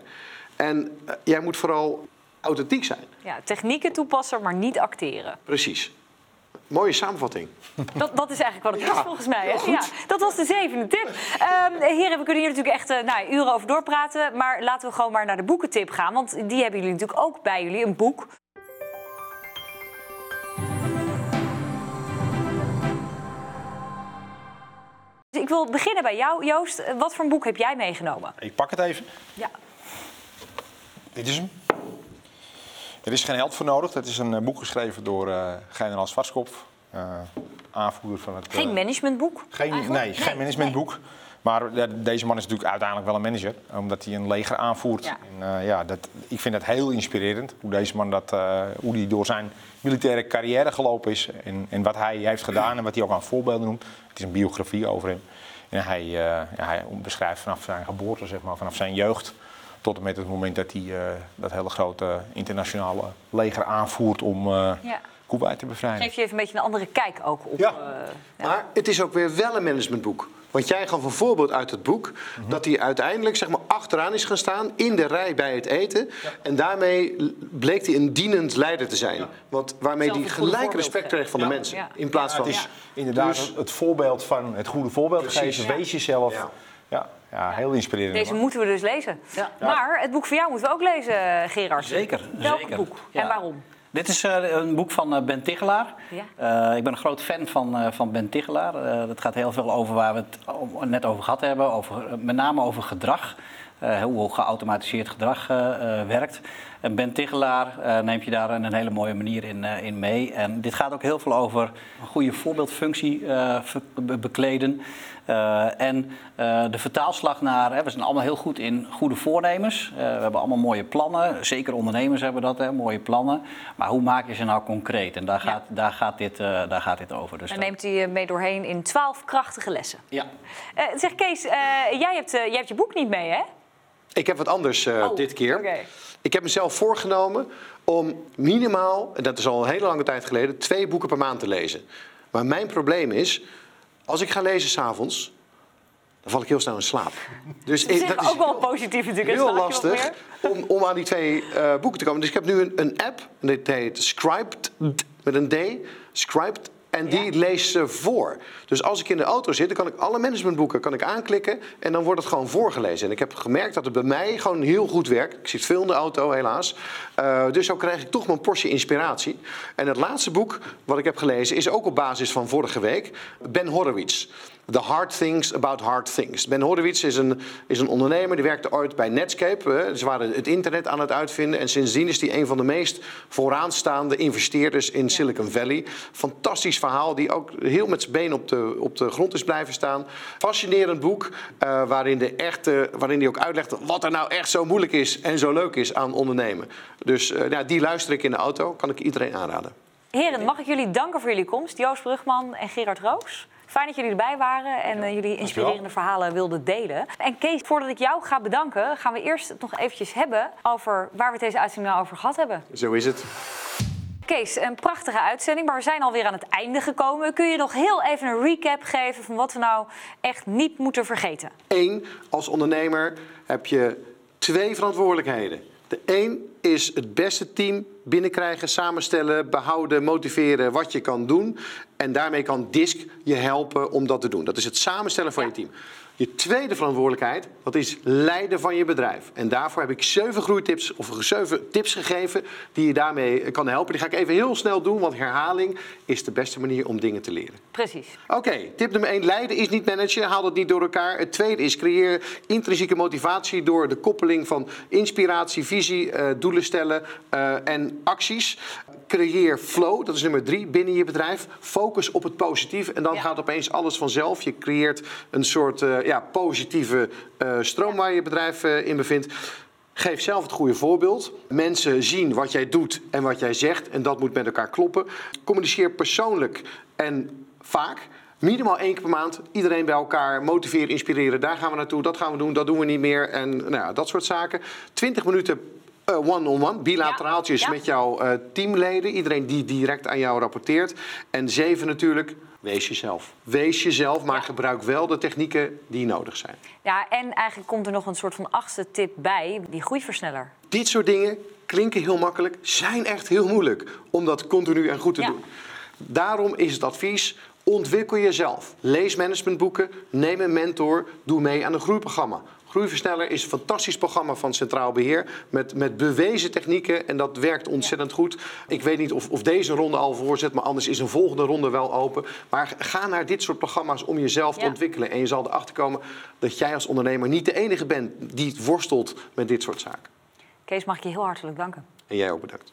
B: En eh, jij moet vooral authentiek zijn.
A: Ja, technieken toepassen, maar niet acteren.
B: Precies. Mooie samenvatting.
A: Dat, dat is eigenlijk wat het
B: Ja,
A: is volgens mij. hè? Ja, dat was de zevende tip. Ehm, heren, we kunnen hier natuurlijk echt eh, nou, uren over doorpraten. Maar laten we gewoon maar naar de boekentip gaan. Want die hebben jullie natuurlijk ook bij jullie, een boek. Ik wil beginnen bij jou, Joost. Eh, Wat voor een boek heb jij meegenomen?
C: Ik pak het even.
A: Ja.
C: Dit is hem. Er is geen held voor nodig. Dat is een eh, boek geschreven door eh, generaal aanvoerder van het...
A: Geen managementboek?
C: Geen,
A: eigenlijk?
C: nee, geen managementboek. Maar deze man is natuurlijk uiteindelijk wel een manager, omdat hij een leger aanvoert.
A: Ja.
C: En, ja, dat, ik vind dat heel inspirerend, hoe deze man dat, hoe die door zijn militaire carrière gelopen is. En, en wat hij heeft gedaan en wat hij ook aan voorbeelden noemt. Het is een biografie over hem. En hij, eh, ja, hij beschrijft vanaf zijn geboorte, zeg maar, vanaf zijn jeugd... tot en met het moment dat hij eh, dat hele grote internationale leger aanvoert om eh
A: Ja.
C: Kuwait te bevrijden.
A: Geef je even een beetje een andere kijk ook op.
B: Ja.
A: eh, ja.
B: Maar het is ook weer wel een managementboek. Want jij gaf een voorbeeld uit het boek dat hij uiteindelijk zeg maar, achteraan is gaan staan in de rij bij het eten. En daarmee bleek hij een dienend leider te zijn. Want waarmee hij gelijk respect kreeg van de mensen.
A: Ja.
B: In plaats van.
C: het is inderdaad
B: Dus-
C: het voorbeeld van het goede voorbeeld
B: Precies.
C: geven. Wees jezelf.
B: Ja.
C: Ja, ja, heel inspirerend.
A: Deze moeten we dus lezen.
D: Ja.
A: Maar het boek van jou moeten we ook lezen, Gerard.
D: Zeker,
A: Welk
D: zeker.
A: boek
D: Ja.
A: en waarom?
D: Dit is eh, een boek van eh, Ben Tigelaar.
A: Ja.
D: Eh, ik ben een groot fan van, van Ben Tigelaar. Dat gaat heel veel over waar we het net over gehad hebben. Over, met name over gedrag. Hoe geautomatiseerd gedrag werkt. En Ben Tigelaar neemt je daar een hele mooie manier in, in mee. En dit gaat ook heel veel over een goede voorbeeldfunctie be- bekleden. Eh, en eh, de vertaalslag naar, hè, we zijn allemaal heel goed in goede voornemens. Eh, we hebben allemaal mooie plannen. Zeker ondernemers hebben dat, hè, mooie plannen. Maar hoe maak je ze nou concreet? En daar gaat, daar gaat, dit, eh, daar gaat dit over. Dus
A: Dan
D: dat-
A: neemt hij je mee doorheen in twaalf krachtige lessen.
D: ja.
A: Eh, zeg Kees, eh, jij, hebt, jij hebt je boek niet mee, hè?
B: Ik heb wat anders eh,
A: Oh,
B: dit keer.
A: oké.
B: Ik heb mezelf voorgenomen om minimaal, en dat is al een hele lange tijd geleden, twee boeken per maand te lezen. Maar mijn probleem is, als ik ga lezen s'avonds, dan val ik heel snel in slaap. Dus
A: Dat is
B: dat
A: ook wel positief natuurlijk.
B: heel lastig om, om aan die twee eh, boeken te komen. Dus ik heb nu een, een app, en dit heet Scribed, met een D, Scribed. En die
A: Ja.
B: leest ze voor. Dus als ik in de auto zit, dan kan ik alle managementboeken kan ik aanklikken en dan wordt het gewoon voorgelezen. En ik heb gemerkt dat het bij mij gewoon heel goed werkt. Ik zit veel in de auto, helaas. Eh, dus zo krijg ik toch mijn portie inspiratie. En het laatste boek wat ik heb gelezen is ook op basis van vorige week. Ben Horowitz. The Hard Things About Hard Things. Ben Horowitz is een, is een ondernemer die werkte ooit bij Netscape. Ze waren het internet aan het uitvinden. En sindsdien is hij een van de meest vooraanstaande investeerders in Silicon Valley. Fantastisch verhaal, die ook heel met zijn been op de, op de grond is blijven staan. Fascinerend boek, eh, waarin, de echte, waarin hij ook uitlegt wat er nou echt zo moeilijk is en zo leuk is aan ondernemen. Dus eh, ja, die luister ik in de auto, kan ik iedereen aanraden.
A: Heren, mag ik jullie danken voor jullie komst? Joost Brugman en Gerard Roos. Fijn dat jullie erbij waren en eh, jullie inspirerende verhalen wilden delen. En Kees, voordat ik jou ga bedanken, gaan we eerst het nog eventjes hebben over waar we deze uitzending nou over gehad hebben.
B: Zo is het.
A: Kees, een prachtige uitzending, maar we zijn alweer aan het einde gekomen. Kun je nog heel even een recap geven van wat we nou echt niet moeten vergeten?
B: Eén, als ondernemer heb je twee verantwoordelijkheden. De één is het beste team binnenkrijgen, samenstellen, behouden, motiveren wat je kan doen. En daarmee kan DISC je helpen om dat te doen. Dat is het samenstellen van je team. Je tweede verantwoordelijkheid, dat is leiden van je bedrijf. En daarvoor heb ik zeven groeitips of zeven tips gegeven die je daarmee kan helpen. Die ga ik even heel snel doen, want herhaling is de beste manier om dingen te leren.
A: Precies.
B: Oké, tip nummer 1. Leiden is niet managen. Haal het niet door elkaar. Het tweede is creëer intrinsieke motivatie door de koppeling van inspiratie, visie, eh, doelen stellen eh, en acties. Creëer flow, dat is nummer drie, binnen je bedrijf. Focus op het positief en dan
A: Ja.
B: gaat opeens alles vanzelf. Je creëert een soort eh, ja, positieve eh, stroom waar je bedrijf eh, in bevindt. Geef zelf het goede voorbeeld. Mensen zien wat jij doet en wat jij zegt en dat moet met elkaar kloppen. Communiceer persoonlijk en vaak. Minimaal één keer per maand. Iedereen bij elkaar. Motiveren, inspireren. Daar gaan we naartoe. Dat gaan we doen. Dat doen we niet meer. En nou ja, dat soort zaken. 20 minuten eh, one-on-one. bilateraaltjes
A: Ja, ja.
B: met jouw eh, teamleden. Iedereen die direct aan jou rapporteert. En zeven natuurlijk. Wees jezelf. Wees jezelf, maar gebruik wel de technieken die nodig zijn.
A: Ja, en eigenlijk komt er nog een soort van achtste tip bij, die groeiversneller.
B: Dit soort dingen klinken heel makkelijk, zijn echt heel moeilijk om dat continu en goed te
A: Ja.
B: doen. Daarom is het advies: ontwikkel jezelf. Lees managementboeken, neem een mentor, doe mee aan een groeiprogramma. Groeiversneller is een fantastisch programma van Centraal Beheer met, met bewezen technieken en dat werkt ontzettend goed. Ik weet niet of, of deze ronde al voorzet, maar anders is een volgende ronde wel open. Maar ga naar dit soort programma's om jezelf te
A: Ja.
B: ontwikkelen. En je zal erachter komen dat jij als ondernemer niet de enige bent die worstelt met dit soort zaken.
A: Kees, mag ik je heel hartelijk danken.
B: En jij ook bedankt.